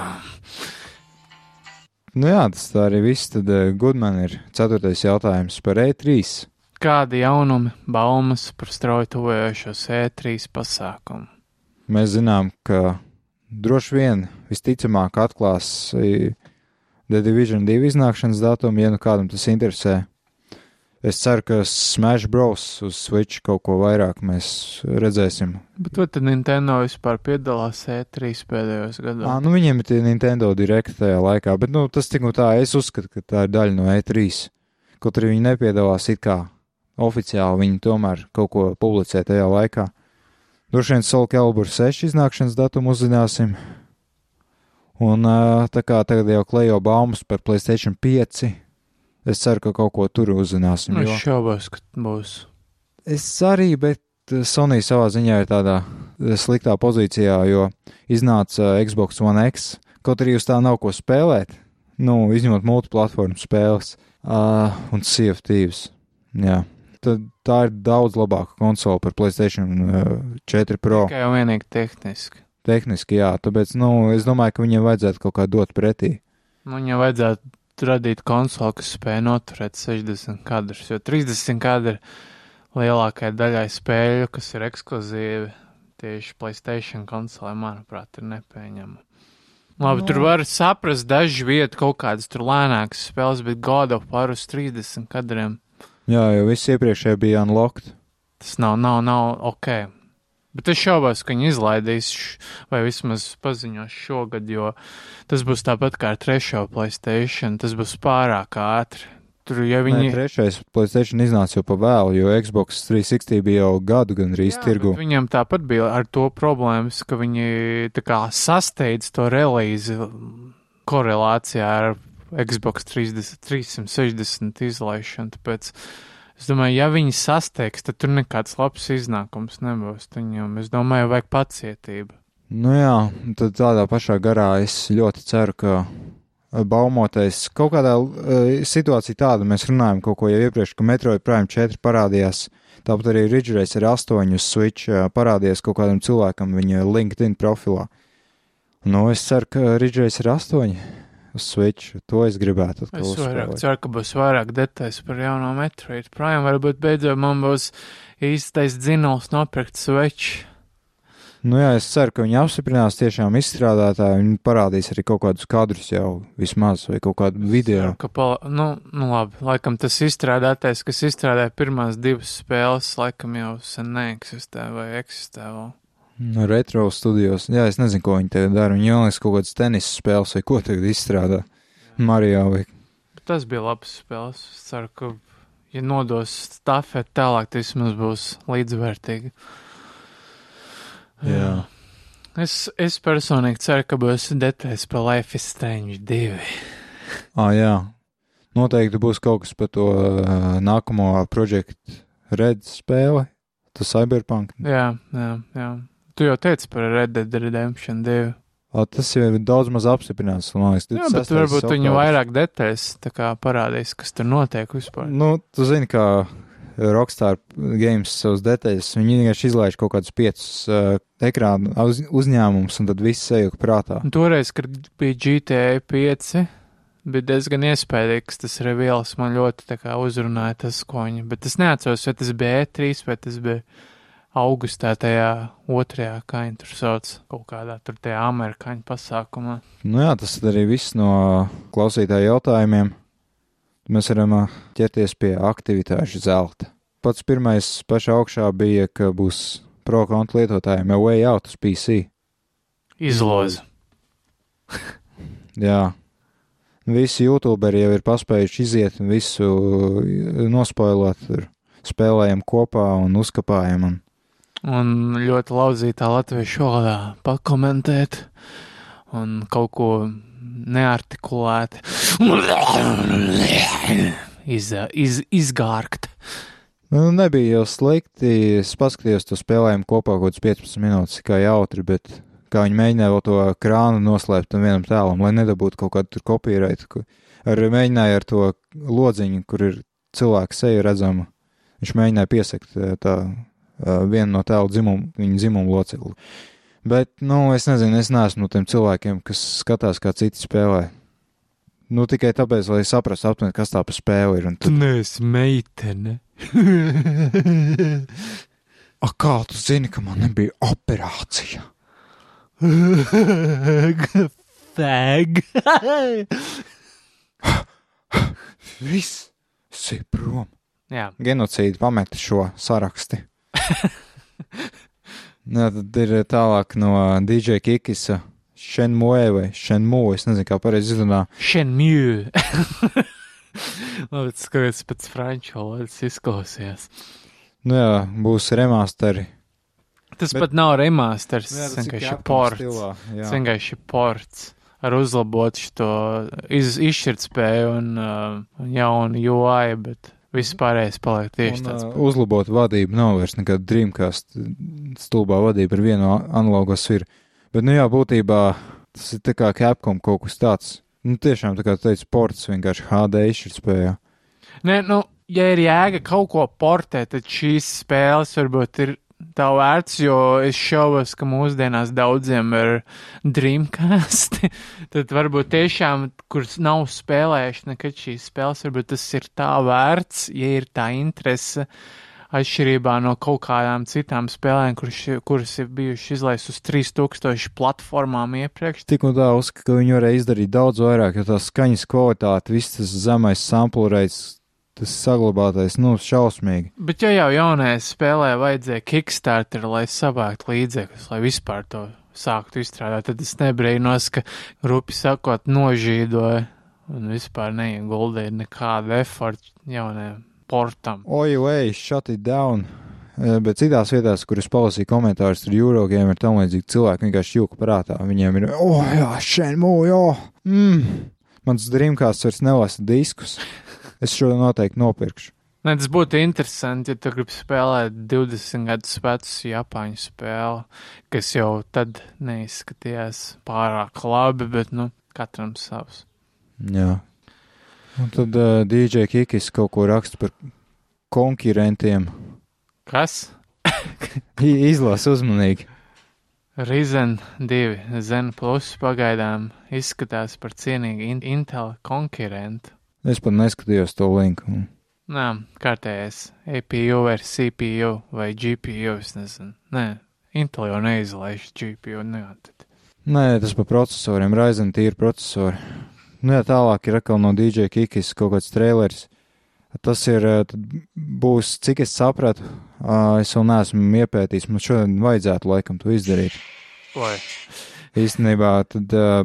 Nu jā, tas tā arī viss. Tad uh, Goodman ir ceturtais jautājums par E E3. Kādi jaunumi, baumas par strauji tuvojošos E3 pasākumu? Mēs zinām, ka droši vien visticamāk atklās The Division 2 iznākšanas datumu, ja nu kādam tas interesē. Es ceru, ka Smash Bros. uz Switch kaut ko vairāk mēs redzēsim. Bet vai tad Nintendo vispār piedalās E3 pēdējos gados? nu viņiem ir tie Nintendo direkti tajā laikā, bet nu, tas tik un tā, es uzskatu, ka tā ir daļa no E3. Kaut arī viņi nepiedalās it kā oficiāli, viņi tomēr kaut ko publicē tajā laikā. Droši vien Soul Calibur 6 iznākšanas datumu uzzināsim. Un tā kā tagad jau klejo baumas par PlayStation 5, es ceru, ka kaut ko tur uzzināsim. Nu, jo- es šaubos, ka būs. Es arī, bet Sony savā ziņā ir tādā sliktā pozīcijā, jo iznāca Xbox One X, kaut arī uz tā nav ko spēlēt, nu, izņemot multiplatformu spēles uh, un CFTs. Jā. Tad tā ir daudz labāka konsole par PlayStation uh, 4 Pro. Tikai jau vienīgi tehniski. Tehniski, jā, tāpēc, nu, es domāju, ka viņiem vajadzētu kaut kā dot pretī. Nu, Viņam vajadzētu radīt konsoli, kas spēj noturēt 60 kadrus, jo 30 kadri lielākajai daļai spēļu, kas ir ekskluzīvi, tieši Playstation konsolē, manuprāt, ir nepieņemama. Labi, no. tur var saprast dažu vietu, kaut kādas tur lēnākas spēles, bet God of War uz 30 kadriem. Jā, jo viss iepriekšējā bija unlocked. Tas nav, nav, nav ok. Bet es šaubos, ka viņi izlaidīs, vai vismaz paziņos šogad, jo tas būs tāpat kā ar trešo Playstation. Tas būs pārāk ātri. Tur jau viņi. Nē, trešais Playstation iznāca jau pa vēlu, jo Xbox 360 bija jau gadu gandrīz tirgu. Viņam tāpat bija ar to problēmas, ka viņi tā kā sasteidz to relīzi korelācijā ar Xbox 30, 360 izlaišanu. Tāpēc es domāju, ja viņi sasteigs, tad tur nekāds labs iznākums nebūs. Viņam, es domāju, vajag pacietību. Nu jā, tad tādā pašā garā es ļoti ceru, ka baumotais. Kaut kādā uh, situācijā tāda mēs runājam kaut ko jau iepriekš, ka Metroid Prime 4 parādījās. Tāpat arī Ridge Racer 8 uz Switch uh, parādījās kaut kādam cilvēkam viņa LinkedIn profilā. Nu, es ceru, ka Ridge Racer 8 uz Switch, to es gribētu. Es vairāk ceru, ka būs vairāk detaļas par jauno Metroid Prime. Varbūt beidzot man būs īstais dzinols nopirkt Switch. Nu jā, es ceru, ka viņi apstiprinās tiešām izstrādātāji un parādīs arī kaut kādus kadrus jau vismaz vai kaut kādu video. Ceru, ka pala... nu, nu labi, laikam tas izstrādātais, kas izstrādāja pirmās divas spēles, laikam jau sen neeksistē vai eksistē vēl. No retro studijos. Jā, es nezinu, ko viņi tagad dara. Viņi jau liekas kaut kādas tenisa spēles vai ko tagad izstrādā. Mario vai. Tas bija labs spēles. Es ceru, ka, ja nodos stafeti tālāk, tas vismaz būs līdzvērtīgi. Jā. Es, es personīgi ceru, ka būs detaļas par Life is Strange 2. Ah, jā. Noteikti būs kaut kas par to uh, nākamo projektu Red spēli. Tas Cyberpunk. Jā, jā, jā. Tu jau teici par Red Dead Redemption 2. O, tas jau ir daudz maz apstiprināts. Liekas, Jā, bet varbūt viņi vairāk detaļas parādīs, kas tur notiek vispār. Nu, tu zini, kā Rockstar Games savus detaļas. Viņi vienkārši izlaiž kaut kādus piecus uh, ekrānu uz, uzņēmumus, un tad viss sajūta prātā. Un toreiz, kad bija GTA 5, bija diezgan iespaidīgs tas reveals. Man ļoti kā uzrunāja tas, ko viņi. Bet es neatceros, vai tas bija E3 vai tas bija augustā tajā otrajā, kā viņi tur sauc, kaut kādā tur tajā amerikāņu pasākumā. Nu jā, tas arī viss no klausītāju jautājumiem mēs varam ķerties pie aktivitāšu zelta. Pats pirmais pašā augšā bija, ka būs pro kontu lietotājiem jau way out uz PC. Izlozi. Jā. Visi youtuberi jau ir paspējuši iziet un visu nospoilot, spēlējam kopā un uzkapājam. Un... un ļoti lauzītā latviešu valodā pakomentēt un kaut ko neartikulēti iz, iz, izgārkt. Nu, nebija jau slikti. Es paskatījos to spēlējumu kopā kaut kāds 15 minūtes, kā jautri, bet kā viņi mēģināja vēl to krānu noslēpt tam vienam tēlam, lai nedabūtu kaut kādu kopīraitu. Ar mēģināja ar to lodziņu, kur ir cilvēka seja redzama. Viņš mēģināja piesakt tā vienu no tēlu dzimumu, viņa dzimumu locekli. Bet, nu, es nezinu, es neesmu no tiem cilvēkiem, kas skatās, kā citi spēlē. Nu, tikai tāpēc, lai saprastu aptuveni, kas tā pa spēli ir. Tu neesi meitene. A, kā tu zini, ka man nebija operācija? Fag. Viss, esi prom. Jā. Genocīdi pameta šo saraksti. Jā, tad ir tālāk no DJ Kikisa. Shenmue vai Shenmue, es nezinu, kā pareizi izrunā. Shenmue. Labi, tas kaut kāds pēc franču valodas izklausījās. Nu jā, būs remasteri. Tas Bet... pat nav remasters, nu tas vienkārši ports. Stilā, tas vienkārši ports ar uzlabotu šo iz, izšķirtspēju un uh, jaunu UI, bet Viss pārējais paliek tieši un, tāds. Uh, uzlabot vadību nav vairs nekāda Dreamcast stulbā vadība ar vienu analogo sviru. Bet, nu jā, būtībā tas ir tā kā Capcom kaut kas tāds. Nu, tiešām, tā kā tu teici, ports vienkārši HD izšķirtspējā. Nē, nu, ja ir jēga kaut ko portēt, tad šīs spēles varbūt ir tā vērts, jo es šaubos, ka mūsdienās daudziem ir Dreamcast. Tad varbūt tiešām, kurš nav spēlējuši nekad šīs spēles, varbūt tas ir tā vērts, ja ir tā interese. Atšķirībā no kaut kādām citām spēlēm, kuras, kuras ir bijušas izlaistas uz 3000 platformām iepriekš. Tik un tā uzskata, ka viņi varēja izdarīt daudz vairāk, jo tā skaņas kvalitāte, viss tas zemais sample rates, tas saglabātais, nu, šausmīgi. Bet ja jau jaunajai spēlē vajadzēja Kickstarter, lai savāktu līdzekļus, lai vispār to sāktu izstrādāt, tad es nebrīnos, ka grupi sakot nožīdoja un vispār neieguldīja nekādu efortu jaunajam portam. Oi, oi, shut it down. Eh, Bet citās vietās, kur es palasīju komentārus, tur Eurogame ir tam līdzīgi cilvēki vienkārši jūka prātā. Viņiem ir, oh, jā, šeit, mū, jā, mm. Mans Dreamcast vairs nelasa diskus. Es šo noteikti nopirkšu. Nē, tas būtu interesanti, ja tu gribi spēlēt 20 gadus vecu Japāņu spēli, kas jau tad neizskatījās pārāk labi, bet, nu, katram savs. Jā. Un tad uh, DJ Kikis kaut ko raksta par konkurentiem. Kas? Izlasa uzmanīgi. Ryzen 2 Zen Plus pagaidām izskatās par cienīgu in Intel konkurentu. Es pat neskatījos to linku. Nā, kārtējais APU vai CPU vai GPU, es nezinu. Nē, Intel jau neizlaiž GPU, nē, tad. Nē, tas par procesoriem, Ryzen tīri procesori. Nu, jā, tālāk ir atkal no DJ Kikis kaut kāds traileris. Tas ir, eh, būs, cik es sapratu, ā, es vēl neesmu iepētījis, man šodien vajadzētu laikam to izdarīt. Oi, Īstenībā tad uh,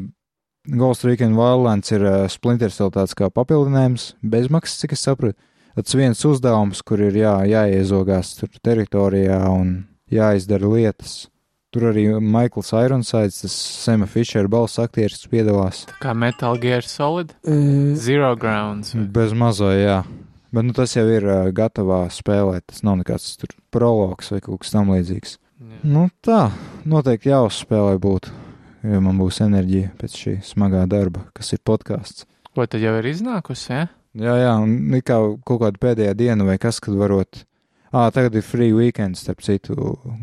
Ghost Recon Wildlands ir uh, Splinter Cell tāds kā papildinājums, bezmaksas, cik es sapratu. Tas viens uzdevums, kur ir jā, jāiezogās tur teritorijā un jāizdara lietas. Tur arī Maikls Ironsides, tas Sema Fisher balss aktieris piedalās. tā kā Metal Gear Solid, Zero Grounds. vai- Bez mazo, jā. Bet nu, tas jau ir uh, gatavā spēlē, tas nav nekāds tur prologs vai kaut kas tam līdzīgs. Jā. Nu tā, noteikti jāuzspēlē būtu, jo man būs enerģija pēc šī smagā darba, kas ir podkāsts. Ko tad jau ir iznākusi, ja? Jā, jā, un kā kaut kāda pēdējā diena vai kas, kad varot. Ā, tagad ir free weekend, starp citu,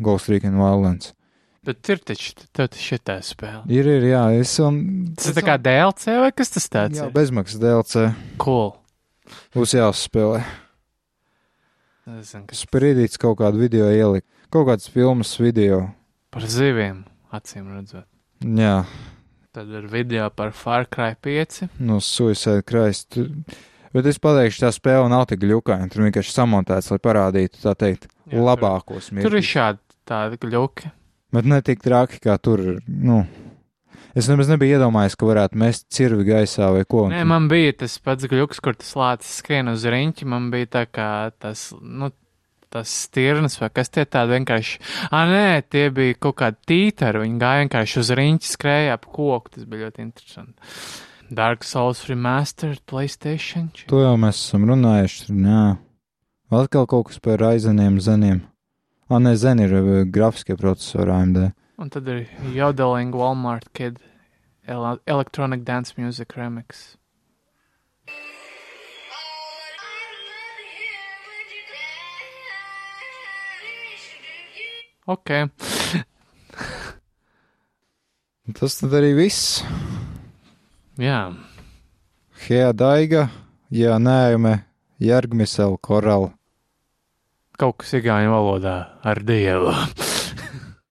Ghost Recon Wildlands. Bet ir taču, tev taču ir tā spēle. Ir, ir, jā, es un... Tas ir tā kā DLC vai kas tas tāds Jā, bezmaksas DLC. Cool. Būs jāuzspēlē. Nezinu, kas Sprīdīts kaut kādu video ielikt. Kaut kāds filmas video. par ziviem, acīm redzot. Jā, Tad ir video par Far Cry 5. no Suicide Christ. Bet es pateikšu, tā spēle nav tik ļukaina. Tur vienkārši samontēts, lai parādītu, tā teikt, Jā, labākos Tur ir šādi tādi gļuki. Bet ne tik traki, kā tur, nu. Es nemaz nebiju iedomājies, ka varētu mest cirvi gaisā vai ko. Nē, man bija tas pats gļuks, kur tas lācis skrien uz riņķi. Man bija tā kā tas, nu, tas stirnas vai kas tie tādi vienkārši. Ah, nē, tie bija kaut kādi tītari. Viņi gāja vienkārši uz riņķi, skrēja ap koku. Tas bija ļoti interesanti. Dark Souls Remastered PlayStation. To jau mēs esam runājuši. Jā. Atkal kaut kas par aizeniem, zeniem. Ah, nē, zen ir eh, grafiskie procesori AMD. Un tad ir Jodeling Walmart Kid Ele Electronic Dance Music Remix. Ok, Tas tad arī viss. jā. Hea Daiga, Jā, nējume, Jārgmisel, Korala. Kaut kas igauņu valodā ar dievu.